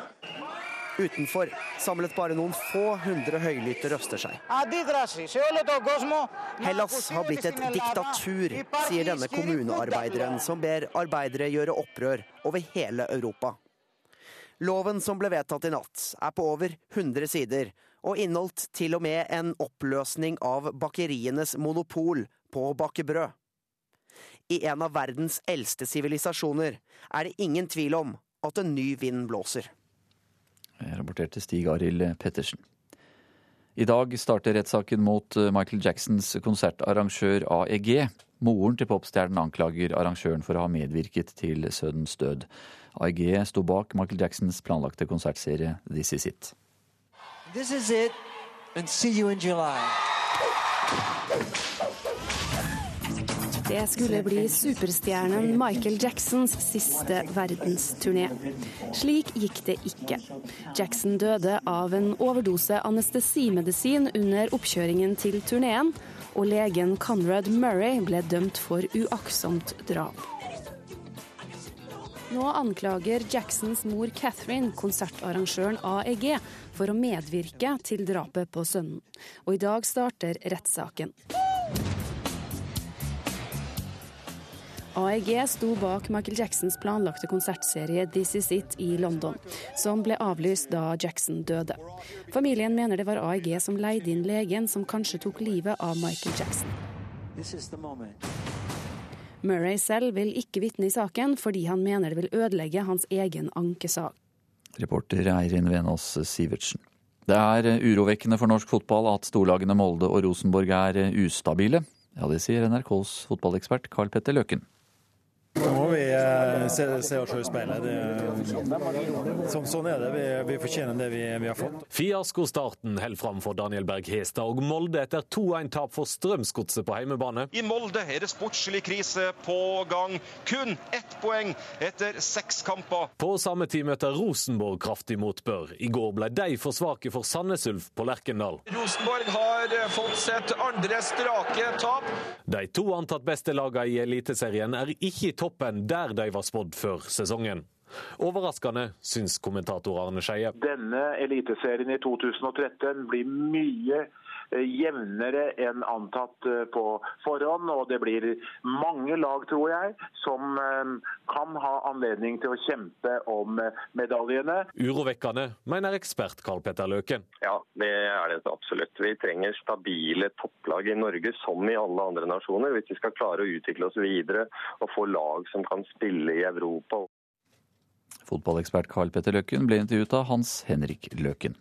Utenfor samlet bare noen få hundre høylytte røster seg. Hellas har blitt et diktatur, sier denne kommunearbeideren, som ber arbeidere gjøre opprør over hele Europa. Loven som ble vedtatt i natt, er på over 100 sider, og inneholdt til og med en oppløsning av bakerienes monopol på å bake brød. I en av verdens eldste sivilisasjoner er det ingen tvil om at en ny vind blåser Jeg rapporterte Stig Arild Pettersen. I dag starter rettssaken mot eh, Michael Jacksons konsertarrangør AEG. Moren til popstjernen anklager arrangøren for å ha medvirket til sønnens død. AEG sto bak Michael Jacksons planlagte konsertserie This Is It. This is it, and see you in July. Det skulle bli superstjernen Michael Jacksons siste verdensturné. Slik gikk det ikke. Jackson døde av en overdose anestesimedisin under oppkjøringen til turneen, og legen Conrad Murray ble dømt for uaktsomt drap. Nå anklager Jacksons mor Catherine konsertarrangøren AEG for å medvirke til drapet på sønnen. Og i dag starter rettssaken. AEG sto bak Michael Jacksons planlagte konsertserie This Is It i London, som ble avlyst da Jackson døde. Familien mener det var AEG som leide inn legen som kanskje tok livet av Michael Jackson. Murray selv vil ikke vitne i saken, fordi han mener det vil ødelegge hans egen ankesak. Reporter Eirin Venås Sivertsen. Det er urovekkende for norsk fotball at storlagene Molde og Rosenborg er ustabile. Ja, det sier NRKs fotballekspert Carl Petter Løken. Så må vi eh, se, se oss i speilet. Det, sånn er det. Vi, vi fortjener det vi, vi, har fått. Fiaskostarten holder fram for Daniel Berg Hestad og Molde etter 2-1-tap for Strømsgodset på heimebane. I Molde er det sportslig krise på gang. Kun ett poeng etter seks kamper. På samme tid møter Rosenborg kraftig motbør. I går ble de for svake for Sandnes Ulf på Lerkendal. Rosenborg har fått sitt andre strake tap. De to antatt beste lagene i Eliteserien er ikke i toppen der de var spådd før sesongen. Overraskende, syns kommentator Arne Skeie. Denne eliteserien i 2013 blir mye jevnere enn antatt på forhånd. Og det blir mange lag, tror jeg, som kan ha anledning til å kjempe om medaljene. Urovekkende, mener ekspert Karl Petter Løken. Ja, det er det absolutt. Vi trenger stabile topplag i Norge, som i alle andre nasjoner, hvis vi skal klare å utvikle oss videre og få lag som kan spille i Europa. Fotballekspert Karl Petter Løkken ble intervjuet av Hans Henrik Løken.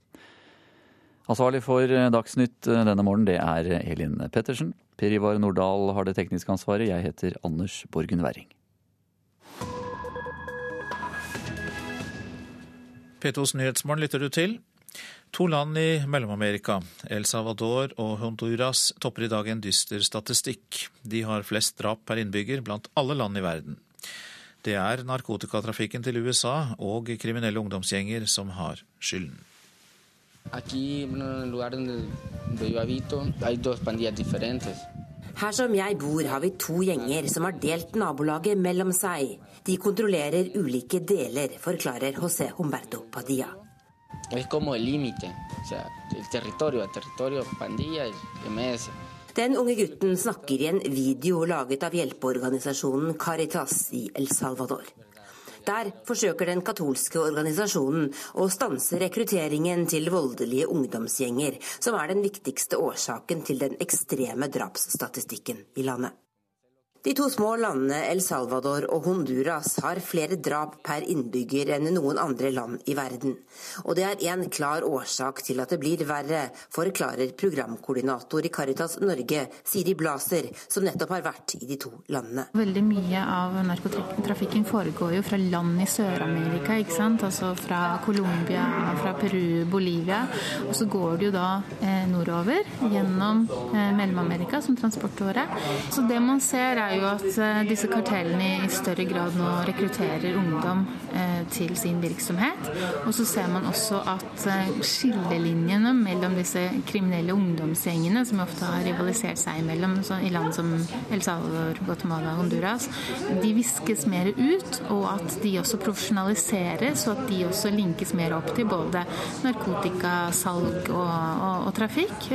Ansvarlig for Dagsnytt denne morgenen, det er Elin Pettersen. Per Ivar Nordahl har det tekniske ansvaret. Jeg heter Anders Borgen Werring. P2s Nyhetsmorgen lytter du til. To land i Mellom-Amerika, El Salvador og Honduras, topper i dag en dyster statistikk. De har flest drap per innbygger blant alle land i verden. Det er narkotikatrafikken til USA og kriminelle ungdomsgjenger som har skylden. Her som jeg bor, har vi to gjenger som har delt nabolaget mellom seg. De kontrollerer ulike deler, forklarer José Humberto Padilla. Es como el límite, o sea, el territorio, el territorio pandilla MS. Den unge gutten snakker i en video laget av hjelpeorganisasjonen Caritas i El Salvador. Der forsøker den katolske organisasjonen å stanse rekrutteringen til voldelige ungdomsgjenger, som er den viktigste årsaken til den ekstreme drapsstatistikken i landet. De to små landene El Salvador og Honduras har flere drap per innbygger enn noen andre land i verden. Og det er en klar årsak til at det blir verre, forklarer programkoordinator i Caritas Norge, Siri Blaser, som nettopp har vært i de to landene. Veldig mye av narkotrafikken foregår jo fra land i Sør-Amerika, ikke sant. Altså fra Colombia, fra Peru, Bolivia. Og så går det jo da eh, nordover gjennom eh, Mellom-Amerika som transportåre. Så det man ser er er jo at eh, disse kartellene i større grad nå rekrutterer ungdom eh, til sin virksomhet. Og så ser man også at eh, skillelinjene mellom disse kriminelle ungdomsgjengene, som ofte har rivalisert seg imellom i land som El Salvador, Guatemala og Honduras, de viskes mer ut, og at de også profesjonaliseres, og at de også linkes mer opp til både narkotikasalg og, og, og trafikk,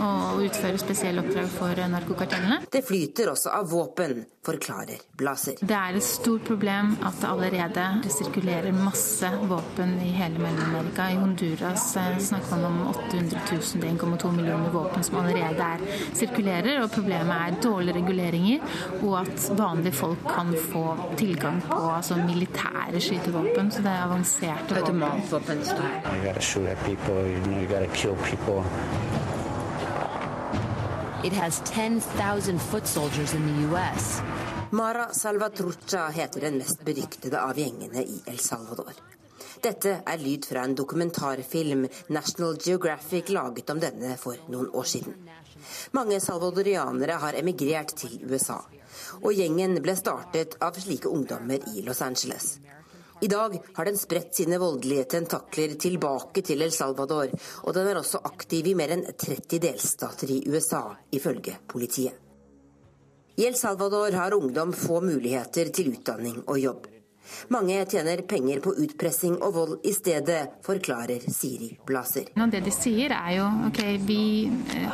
og utfører spesielle oppdrag for narkokartellene. Det flyter også av våpen, forklarer Blaser. Det er et stort problem at det allerede sirkulerer masse våpen i hele Mellom-Amerika. I Honduras snakker man om 800 000, det er 1,2 millioner våpen som allerede er sirkulerer. Og problemet er dårlige reguleringer, og at vanlige folk kan få tilgang på altså militære skytevåpen. Så det er avanserte våpen. It has 10,000 foot soldiers in the US. Mara Salvatrucha heter den mest beryktede av gjengene i El Salvador. Dette er lyd fra en dokumentarfilm National Geographic laget om denne for noen år siden. Mange salvadorianere har emigrert til USA, og gjengen ble startet av slike ungdommer i Los Angeles. I dag har den spredt sine voldelige tentakler tilbake til El Salvador, og den er også aktiv i mer enn 30 delstater i USA, ifølge politiet. I El Salvador har ungdom få muligheter til utdanning og jobb. Mange tjener penger på utpressing og vold i stedet, forklarer Siri Blaser. Det de sier er jo ok, vi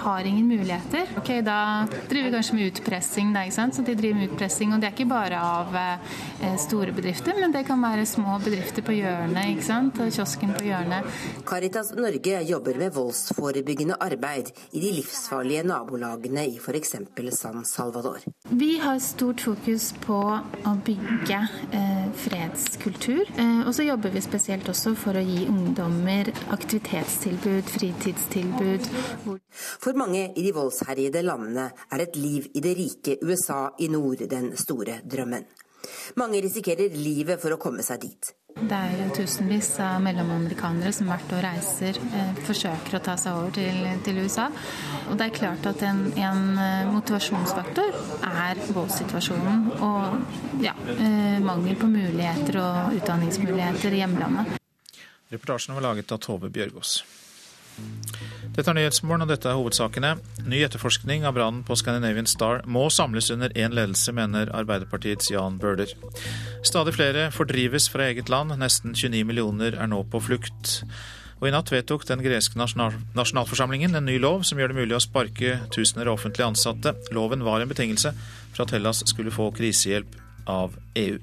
har ingen muligheter. Ok, Da driver vi kanskje med utpressing, da, ikke sant? Så de driver med utpressing. Og det er ikke bare av eh, store bedrifter, men det kan være små bedrifter på hjørnet, ikke sant? Kiosken på hjørnet. Caritas Norge jobber med voldsforebyggende arbeid i de livsfarlige nabolagene i f.eks. San Salvador. Vi har stort fokus på å bygge eh, fredskultur. Og så jobber vi spesielt også for å gi ungdommer aktivitetstilbud, fritidstilbud. For mange i de voldsherjede landene er et liv i det rike USA i nord den store drømmen. Mange risikerer livet for å komme seg dit. Det er jo tusenvis av mellomamerikanere som hvert år reiser, eh, forsøker å ta seg over til, til, USA. Og det er klart at en, en motivasjonsfaktor er voldssituasjonen og ja, eh, mangel på muligheter og utdanningsmuligheter i hjemlandet. Reportasjen var laget av Tove Bjørgaas. Dette er Nyhetsmorgen, og dette er hovedsakene. Ny etterforskning av brannen på Scandinavian Star må samles under én ledelse, mener Arbeiderpartiets Jan Bøhler. Stadig flere fordrives fra eget land. Nesten 29 millioner er nå på flukt. Og I natt vedtok den greske nasjonal nasjonalforsamlingen en ny lov som gjør det mulig å sparke tusener av offentlig ansatte. Loven var en betingelse for at Hellas skulle få krisehjelp av EU.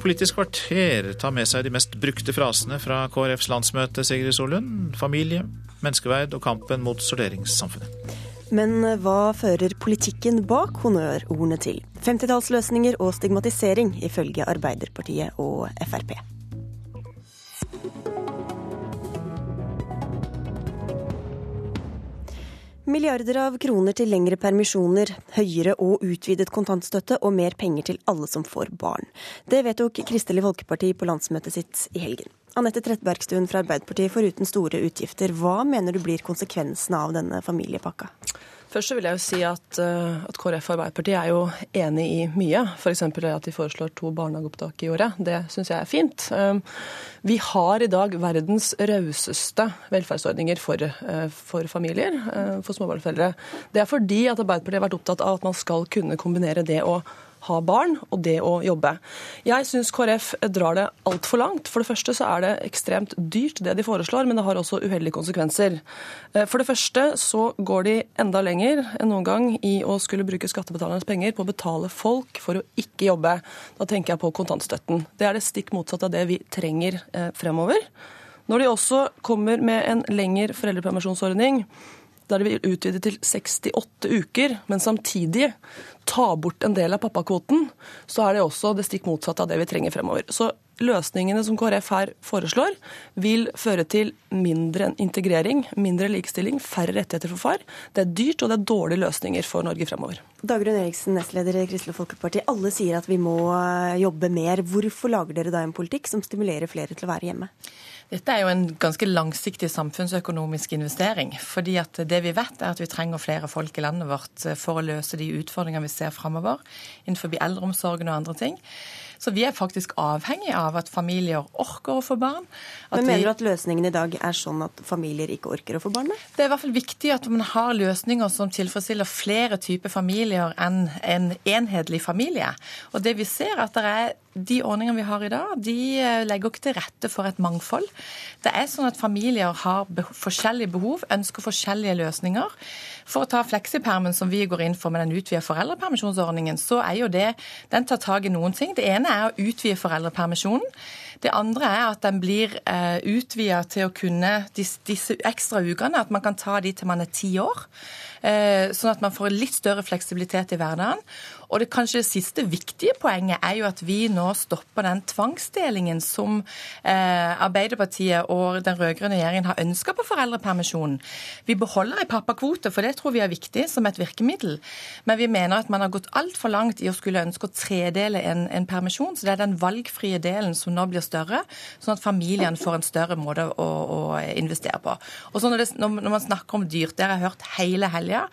Politisk kvarter tar med seg de mest brukte frasene fra KrFs landsmøte, Sigrid Solund. Familie, menneskeverd og kampen mot sorteringssamfunnet. Men hva fører politikken bak honnørordene til? 50-tallsløsninger og stigmatisering, ifølge Arbeiderpartiet og Frp. Milliarder av kroner til lengre permisjoner, høyere og utvidet kontantstøtte og mer penger til alle som får barn. Det vedtok Kristelig Folkeparti på landsmøtet sitt i helgen. Anette Trettebergstuen fra Arbeiderpartiet, foruten store utgifter, hva mener du blir konsekvensene av denne familiepakka? Først så vil jeg jo si at, eh, at KrF og Arbeiderpartiet er jo enig i mye. F.eks. at de foreslår to barnehageopptak i året. Det syns jeg er fint. Eh, vi har i dag verdens rauseste velferdsordninger for, eh, for familier, for småbarnsforeldre. Det er fordi at Arbeiderpartiet har vært opptatt av at man skal kunne kombinere det å ha barn og det å jobbe. Jeg syns KrF drar det altfor langt. For det første så er det ekstremt dyrt det de foreslår, men det har også uheldige konsekvenser. Eh, for det første så går de enda lenger enn noen gang i å skulle bruke skattebetalernes penger på å betale folk for å ikke jobbe. Da tenker jeg på kontantstøtten. Det er det stikk motsatte av det vi trenger eh, fremover. Når de også kommer med en lengre foreldrepermisjonsordning, der de vil utvide til 68 uker, men samtidig ta bort en del av pappakvoten, så er det også det stikk motsatte av det vi trenger fremover. Så løsningene som KrF her foreslår, vil føre til mindre integrering, mindre likestilling, færre rettigheter for far. Det er dyrt, og det er dårlige løsninger for Norge fremover. Dagrun Eriksen, nestleder i Kristelig Folkeparti. Alle sier at vi må eh, jobbe mer. Hvorfor lager dere da en politikk som stimulerer flere til å være hjemme? Dette er jo en ganske langsiktig samfunnsøkonomisk investering. fordi at det vi vet er at vi trenger flere folk i landet vårt eh, for å løse de utfordringene vi ser framover innenfor eldreomsorgen og andre ting. Så vi er faktisk avhengig av at familier orker å få barn. Men Mener du at løsningen i dag er sånn at familier ikke orker å få barn? Det er i hvert fall viktig at man har løsninger som tilfredsstiller flere typer familier enn en enhetlig familie. Og det vi ser er at det er de ordningene vi har i dag, de eh, legger ikke til rette for et mangfold. Det er sånn at familier har forskjellige behov, ønsker forskjellige løsninger. For å ta fleksipermen som vi går inn for med den utvidede foreldrepermisjonsordningen, så er jo det Den tar tak i noen ting. Det ene er å utvide foreldrepermisjonen. Det andre er at den blir eh, utvida til å kunne disse, disse ekstra ukene, at man kan ta de til man er ti år. Eh, sånn at man får litt større fleksibilitet i hverdagen. Og det kanskje det siste viktige poenget er jo at vi nå stopper den tvangsdelingen som eh, Arbeiderpartiet og den rød-grønne regjeringen har ønska på foreldrepermisjonen. Vi beholder en pappakvote, for det tror vi er viktig som et virkemiddel. Men vi mener at man har gått altfor langt i å skulle ønske å tredele en, en, permisjon. Så det er den valgfrie delen som nå blir større, sånn at familien får en større måte å, å investere på. Og så når, det, når man snakker om dyrt, det har jeg hørt hele helga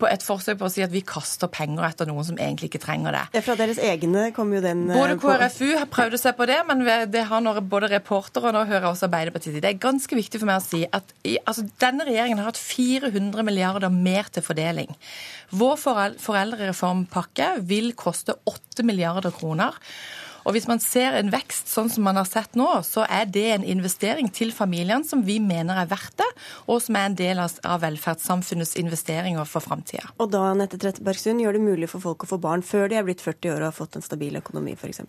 på et forsøk på å si at vi kaster penger etter noen som egentlig ikke trenger det. Ja, Fra deres egne kom jo den Både eh, KrFU har prøvd å se på det, men det har når både reportere og nå hører også Arbeiderpartiet. Det er ganske viktig for meg å si at altså, denne regjeringen har hatt 400 milliarder mer til fordeling. Vår foreldrereformpakke vil koste 8 milliarder kroner. Og hvis man ser en vekst sånn som man har sett nå, så er det en investering til familiene som vi mener er verdt det, og som er en del av velferdssamfunnets investeringer for framtida. Og da Nette Trettebergstuen, gjør det mulig for folk å få barn før de er blitt 40 år og har fått en stabil økonomi, f.eks.?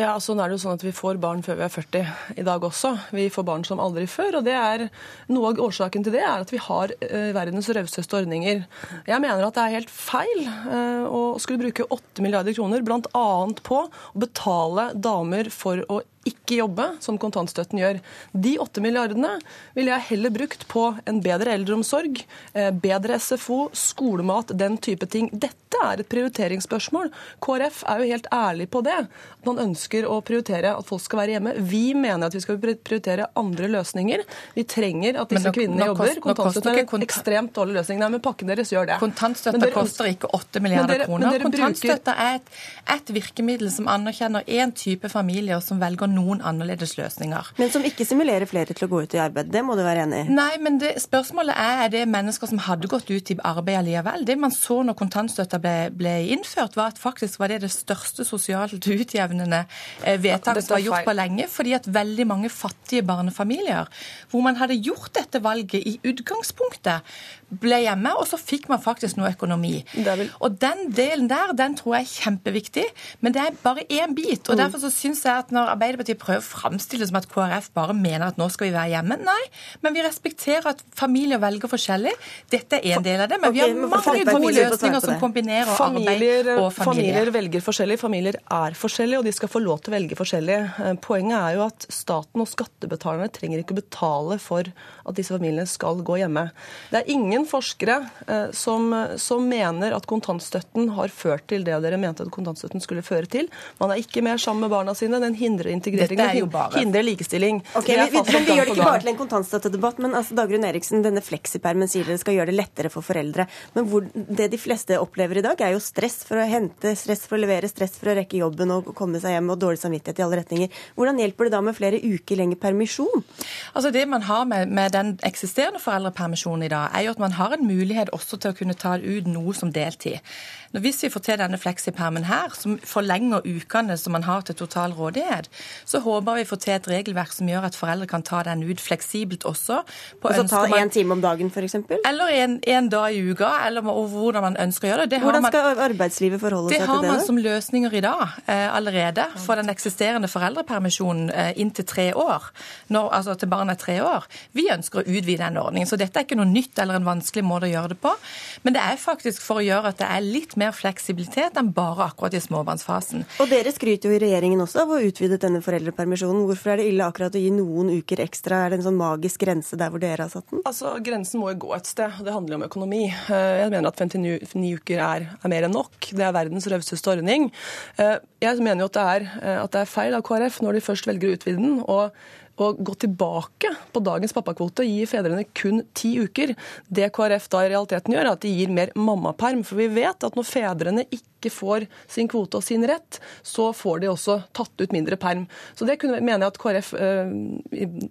Ja, sånn er det jo sånn at Vi får barn før vi er 40 i dag også. Vi får barn som aldri før. og det er, Noe av årsaken til det er at vi har uh, verdens rauseste ordninger. Jeg mener at det er helt feil uh, å skulle bruke 8 milliarder kroner bl.a. på å betale damer for å ikke jobbe, som kontantstøtten gjør. De åtte milliardene ville jeg heller brukt på en bedre eldreomsorg, eh, bedre SFO, skolemat, den type ting. Dette er et prioriteringsspørsmål. KrF er jo helt ærlig på det. Man ønsker å prioritere at folk skal være hjemme. Vi mener at vi skal prioritere andre løsninger. Vi trenger at disse nå, kvinnene nå jobber. Kontantstøtten er en ekstremt dårlig løsning. Nei, men pakken deres gjør det. Kontantstøtte koster ikke 8 milliarder kroner. Kontantstøtte er et, et virkemiddel som anerkjenner én type familier som velger noen annerledes løsninger. Men som ikke simulerer flere til å gå ut i arbeid. Det må du være enig i? Nei, men det, spørsmålet er er det mennesker som hadde gått ut i arbeid allikevel. Det man så når kontantstøtta ble, ble, innført, var at faktisk var det det største sosialt [laughs] utjevnende eh, vedtaket som var gjort på lenge. Fordi at veldig mange fattige barnefamilier, hvor man hadde gjort dette valget i utgangspunktet, ble hjemme, og så fikk man faktisk noe økonomi. Vil... Og den delen der, den tror jeg er kjempeviktig, men det er bare én bit. Og mm. derfor så syns jeg at når Arbeiderpartiet prøver å framstille det som at KrF bare mener at nå skal vi være hjemme, nei, men vi respekterer at familier velger forskjellig. Dette er en del av det, men vi har mange gode løsninger som kombinerer familier, arbeid og familie. Familier velger forskjellig, familier er forskjellige, og de skal få lov til å velge forskjellig. Eh, poenget er jo at staten og skattebetalerne trenger ikke betale for at disse familiene skal gå hjemme. Det er ingen forskere eh, som, som, mener at kontantstøtten har ført til det dere mente at kontantstøtten skulle føre til. Man er ikke mer sammen med barna sine. Den hindrer integrering og hindrer likestilling. Okay, vi, vi, men vi gjør det ikke bare til en kontantstøttedebatt. men altså, Dagrun Eriksen, denne fleksipermen sier dere skal gjøre det lettere for foreldre. Men hvor, det de fleste opplever i dag, er jo stress for å hente, stress for å levere, stress for å rekke jobben og komme seg hjem og dårlig samvittighet i alle retninger. Hvordan hjelper det da med flere uker lenger permisjon? Altså Det man har med, med den eksisterende foreldrepermisjonen i dag, er jo at man har en mulighet også til å kunne ta ut noe som deltid. Når Hvis vi får til denne fleksipermen her, som forlenger ukene som man har til total rådighet, så håper vi får til et regelverk som gjør at foreldre kan ta den ut fleksibelt også. På altså ta én time om dagen, f.eks.? Eller en, en, dag i uka, eller hvordan man ønsker å gjøre det. det hvordan skal man, arbeidslivet forholde seg til det? Det har man som løsninger i dag eh, allerede for den eksisterende foreldrepermisjonen eh, inntil tre år. Når, altså til barnet er tre år. Vi ønsker å utvide den ordningen, så dette er ikke noe nytt eller en vanskelig måte å gjøre det på. Men det er faktisk for å gjøre at det er litt mer fleksibilitet enn bare akkurat i småbarnsfasen. Og dere skryter jo i regjeringen også av å utvide denne foreldrepermisjonen. Hvorfor er det ille akkurat å gi noen uker ekstra? Er det en sånn magisk grense der hvor dere har satt den? Altså, Grensen må jo gå et sted, det handler jo om økonomi. Eh, jeg mener at 59 uker er, er mer enn nok. Det er verdens rauseste ordning. Eh, jeg mener jo at det, er, eh, at det er feil av KrF når de først velger å utvide den. og å gå tilbake på dagens pappakvote, gi fedrene kun ti uker. Det KrF da i realiteten gjør, er at de gir mer mammaperm. For vi vet at når fedrene ikke får sin kvote og sin rett, så får de også tatt ut mindre perm. Så det kunne, mener jeg at KrF, eh,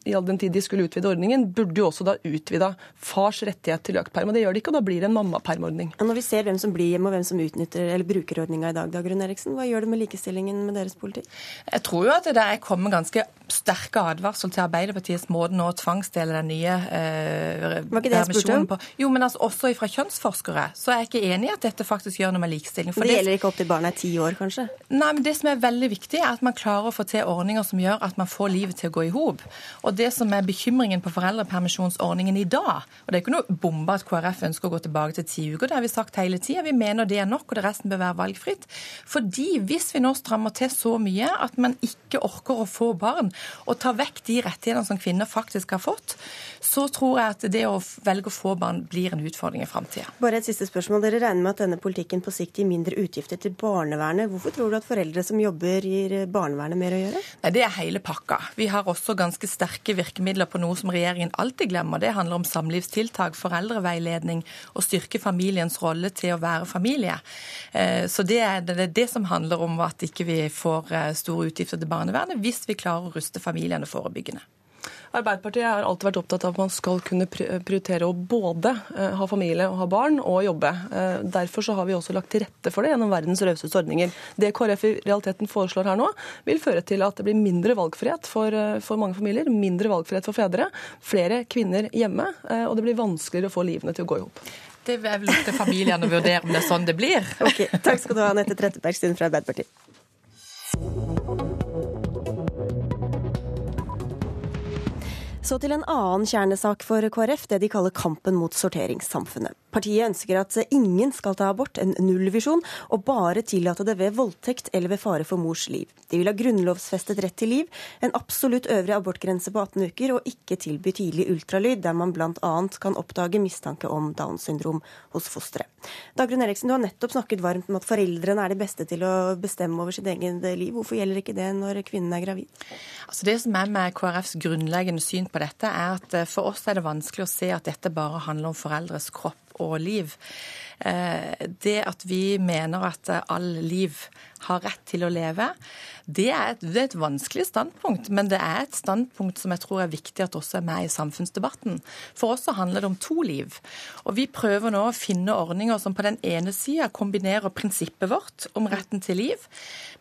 i all den tid de skulle utvide ordningen, burde jo også da utvida fars rettighet til økt perm. Og det gjør de ikke, og da blir det en mammapermordning. Når vi ser hvem som blir hjemme og hvem som utnytter eller bruker ordninga i dag, da, Grunn Eriksen, hva gjør det med likestillingen med deres politikk? Jeg tror jo at det der kommer ganske sterke advarsel til Arbeiderpartiets måte nå å tvangsdele den nye eh, Var ikke det jeg spurte om? På. Jo, men altså, også fra kjønnsforskere så er jeg ikke enig i at dette faktisk gjør noe med likestilling. For det, gjelder ikke opp til barnet er ti år, kanskje? Nei, men Det som er veldig viktig, er at man klarer å få til ordninger som gjør at man får livet til å gå i hop. Og det som er bekymringen på foreldrepermisjonsordningen i dag, og det er ikke noe bombe at KrF ønsker å gå tilbake til ti uker, det har vi sagt hele tida. Vi mener det er nok, og det resten bør være valgfritt. Fordi hvis vi nå strammer til så mye at man ikke orker å få barn, og tar vekk de rettighetene som kvinner faktisk har fått, så tror jeg at det å velge å få barn blir en utfordring i framtida. Bare et siste spørsmål. Dere regner med at denne politikken på sikt gir mindre utgifter til barnevernet. Hvorfor tror du at foreldre som jobber, gir barnevernet mer å gjøre? Nei, Det er hele pakka. Vi har også ganske sterke virkemidler på noe som regjeringen alltid glemmer. Det handler om samlivstiltak, foreldreveiledning og styrke familiens rolle til å være familie. Eh, så det er det, som handler om at ikke vi får eh, store utgifter til barnevernet, hvis vi klarer å ruste familiene forebyggende. Arbeiderpartiet har alltid vært opptatt av at man skal kunne prioritere å både eh, ha familie og ha barn, og jobbe. Eh, derfor så har vi også lagt til rette for det gjennom verdens rauseste ordninger. Det KrF i realiteten foreslår her nå, vil føre til at det blir mindre valgfrihet for, eh, for mange familier, mindre valgfrihet for fedre, flere kvinner hjemme, og det blir vanskeligere å få livene til å gå i hop. Det er vel opp til familiene å vurdere om det er sånn det blir. Ok, Takk skal du ha, Anette Trettebergstuen fra Arbeiderpartiet. Så til en annen kjernesak for KrF, det de kaller kampen mot sorteringssamfunnet. Partiet ønsker at ingen skal ta abort, en nullvisjon, og bare tillate det ved voldtekt eller ved fare for mors liv. De vil ha grunnlovsfestet rett til liv, en absolutt øvre abortgrense på 18 uker, og ikke tilby tidlig ultralyd, der man bl.a. kan oppdage mistanke om Downs syndrom hos fosteret. Dagrun Eriksen, du har nettopp snakket varmt om at foreldrene er de beste til å bestemme over sitt eget liv. Hvorfor gjelder ikke det når kvinnen er gravid? Altså det som er med KrFs grunnleggende syn på dette, er at eh, for oss er det vanskelig å se at dette bare handler om foreldres kropp og liv. Det at vi mener at all liv har rett til å leve, det er, et, det er, et, vanskelig standpunkt, men det er et standpunkt som jeg tror er viktig at også er med i samfunnsdebatten. For oss så handler det om to liv. Og vi prøver nå å finne ordninger som på den ene sida kombinerer prinsippet vårt om retten til liv,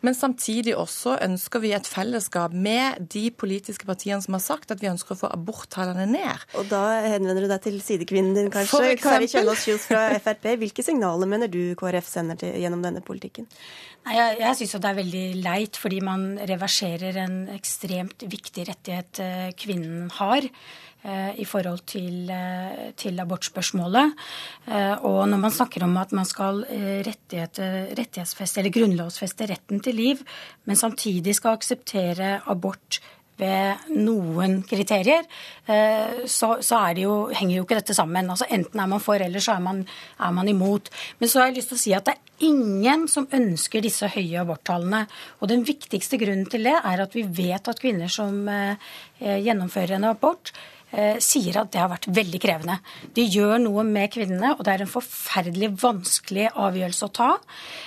men samtidig også ønsker vi et fellesskap med de politiske partiene som har sagt at vi ønsker å få aborttallene ned. Og da henvender du deg til sidekvinnen din, kanskje. Kari Kjønaas Kjos fra Frp. Hvilke signaler mener du KrF sender til, gjennom denne politikken? Nei, jeg jeg syns det er veldig leit, fordi man reverserer en ekstremt viktig rettighet eh, kvinnen har eh, i forhold til, eh, til, abortspørsmålet. Og når man snakker om at man skal rettighetsfeste eller grunnlovsfeste retten til liv, men samtidig skal akseptere abort ved noen kriterier, eh, så, så jo, henger jo ikke dette sammen. Altså Enten er man for, eller så er man, er man, imot. Men så har jeg lyst til å si at det er ingen som ønsker disse høye aborttallene. Og den viktigste grunnen til det er at vi vet at kvinner som eh, gjennomfører en abort, sier at det har vært veldig krevende. De gjør noe med kvinnene, og det er en forferdelig vanskelig avgjørelse å ta.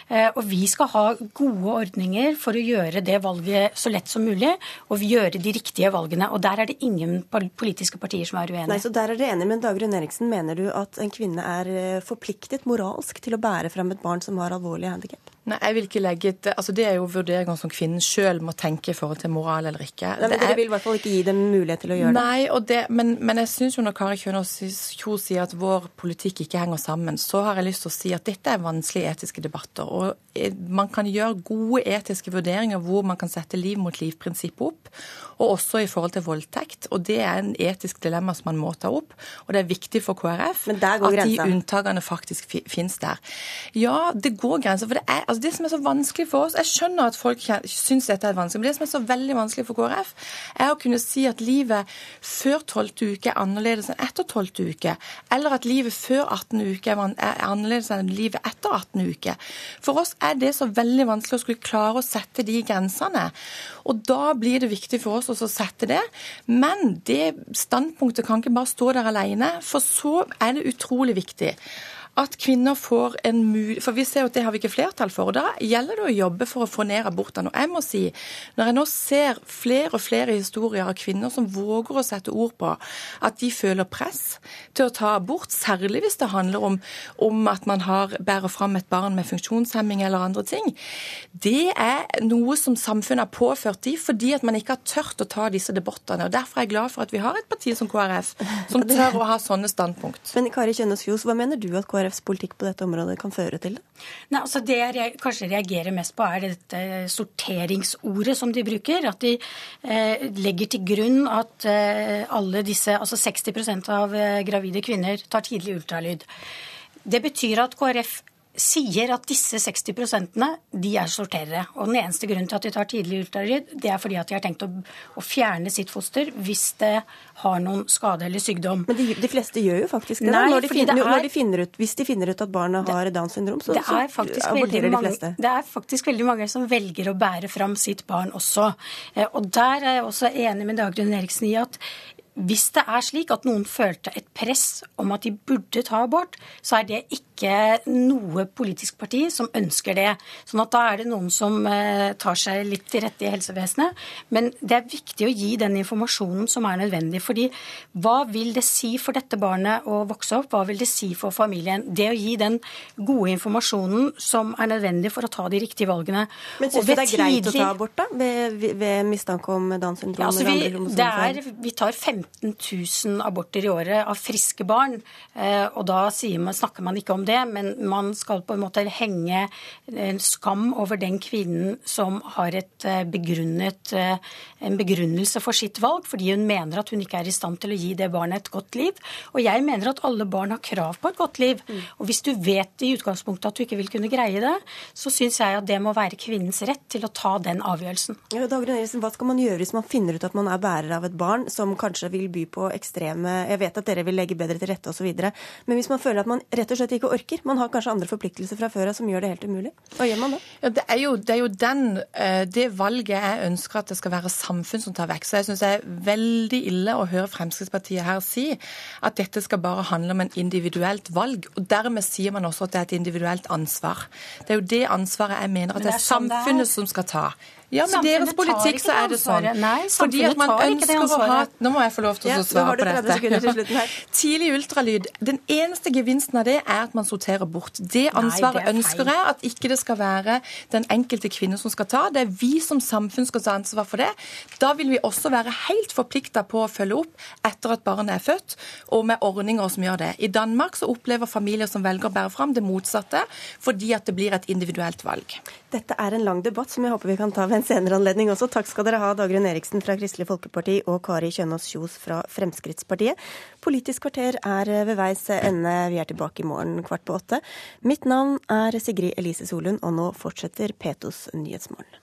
Eh, og vi skal ha gode ordninger for å gjøre det valget så lett som mulig, og gjøre de riktige valgene. Og der er det ingen politiske partier som er uenige. Nei, så der er dere enige, men Dagrun Eriksen, mener du at en kvinne er eh, forpliktet moralsk til å bære frem et barn som har alvorlige handikap? Nei, jeg vil ikke legge et, altså Det er jo vurderinger som kvinnen sjøl må tenke i forhold til moral eller ikke. Nei, men Dere vil i hvert fall ikke gi dem mulighet til å gjøre nei, det? det men, men, jeg syns når Kari Kjønaas Kjos sier at vår politikk ikke henger sammen, så har jeg lyst til å si at dette er vanskelige etiske debatter. Og eh, man kan gjøre gode etiske vurderinger hvor man kan sette liv mot liv-prinsippet opp og også i forhold til voldtekt. Og det er en etisk dilemma som man må ta opp. Og det er viktig for KrF at de unntakene faktisk finnes der. Ja, det går grenser. For det, er, altså det som er så vanskelig for oss Jeg skjønner at folk syns dette er vanskelig, men det som er så veldig vanskelig for KrF, er å kunne si at livet før 12. uke er annerledes enn etter 12. uke. Eller at livet før 18. uke er annerledes enn livet etter 18. uke. For oss er det så veldig vanskelig å skulle klare å sette de grensene. Og da blir det viktig for oss å sette det. Men det standpunktet kan ikke bare stå der alene, for så er det utrolig viktig at kvinner får en mulighet For vi ser jo at det har vi ikke flertall for. og Da gjelder det å jobbe for å få ned abortene. Og jeg må si, når jeg nå ser flere og flere historier av kvinner som våger å sette ord på at de føler press til å ta abort, særlig hvis det handler om, om at man har, bærer fram et barn med funksjonshemming eller andre ting, det er noe som samfunnet har påført de fordi at man ikke har tørt å ta disse debattene. og Derfor er jeg glad for at vi har et parti som KrF, som tør å ha sånne standpunkt. Men Kari Kjønaas Kjos, hva mener du at KrF KrFs politikk på dette området kan føre til det? Nei, altså Det jeg kanskje reagerer mest på, er dette sorteringsordet som de bruker. At de eh, legger til grunn at eh, alle disse, altså 60 av eh, gravide kvinner tar tidlig ultralyd. Det betyr at KrF sier at disse 60% de er sorterere. Og den eneste grunnen til at de tar tidlig ultralyd, det er fordi at de har tenkt å, å, fjerne sitt foster hvis det har noen skade eller sykdom. Men de, de fleste gjør jo faktisk det. Nei, når, de finner, er, når de finner ut, hvis de finner ut at barna har Downs syndrom, så, så aborterer de fleste. Det er faktisk veldig mange som velger å bære fram sitt barn også. Eh, og der er jeg også enig med Dagrun Eriksen i at hvis det er slik at noen følte et press om at de burde ta abort, så er det ikke noe politisk parti som ønsker det. Sånn at da er det noen som eh, tar seg litt til rette i helsevesenet. Men det er viktig å gi den informasjonen som er nødvendig. fordi hva vil det si for dette barnet å vokse opp? Hva vil det si for familien? Det å gi den gode informasjonen som er nødvendig for å ta de riktige valgene. Men syns du det er greit tidlig... å ta abort, da? Ved, ved mistanke om Downs syndrom? Ja, altså vi, er, vi tar 15 15 000 aborter i året av friske barn. Eh, og da man, snakker man ikke om det, men man skal på en måte henge en skam over den kvinnen som har et eh, begrunnet, eh, en begrunnelse for sitt valg, fordi hun mener at hun ikke er i stand til å gi det barnet et godt liv. Og jeg mener at alle barn har krav på et godt liv. Mm. Og hvis du vet i utgangspunktet at du ikke vil kunne greie det, så syns jeg at det må være kvinnens rett til å ta den avgjørelsen. Ja, Dagrun Eriksen, hva skal man gjøre hvis man finner ut at man er bærer av et barn som kanskje vil by på ekstreme Jeg vet at dere vil legge bedre til rette osv. Men hvis man føler at man rett og slett ikke orker, man har kanskje andre forpliktelser fra før av som gjør det helt umulig, hva gjør man da? Ja, det, er jo, det, er jo, den, eh, det valget jeg ønsker at det skal være samfunn som tar vekk. Så jeg syns det er veldig ille å høre Fremskrittspartiet her si at dette skal bare handle om en individuelt valg. Og dermed sier man også at det er et individuelt ansvar. Det er jo det ansvaret jeg mener at det er, sånn samfunnet som skal ta. Ja, med deres politikk så er det sånn. Nei, Fordi at man ønsker å ha Nå må jeg få lov til å svare på dette. [laughs] Tidlig ultralyd. Den eneste gevinsten av det er at man sorterer bort. Det ansvaret ønsker jeg at ikke det skal være den enkelte kvinne som skal ta. Det er vi som samfunn skal ta ansvar for det. Da vil vi også være helt forplikta på å følge opp etter at barnet er født, og med ordninger som gjør det. I Danmark så opplever familier som velger å bære fram, det motsatte, fordi at det blir et individuelt valg. Dette er en lang debatt som jeg håper vi kan ta ved en senere anledning også. Takk skal dere ha, Dagrun Eriksen fra Kristelig Folkeparti og Kari Kjønaas Kjos fra Fremskrittspartiet. Politisk kvarter er ved veis ende. Vi er tilbake i morgen kvart på åtte. Mitt navn er Sigrid Elise Solund, og nå fortsetter Petos Nyhetsmorgen.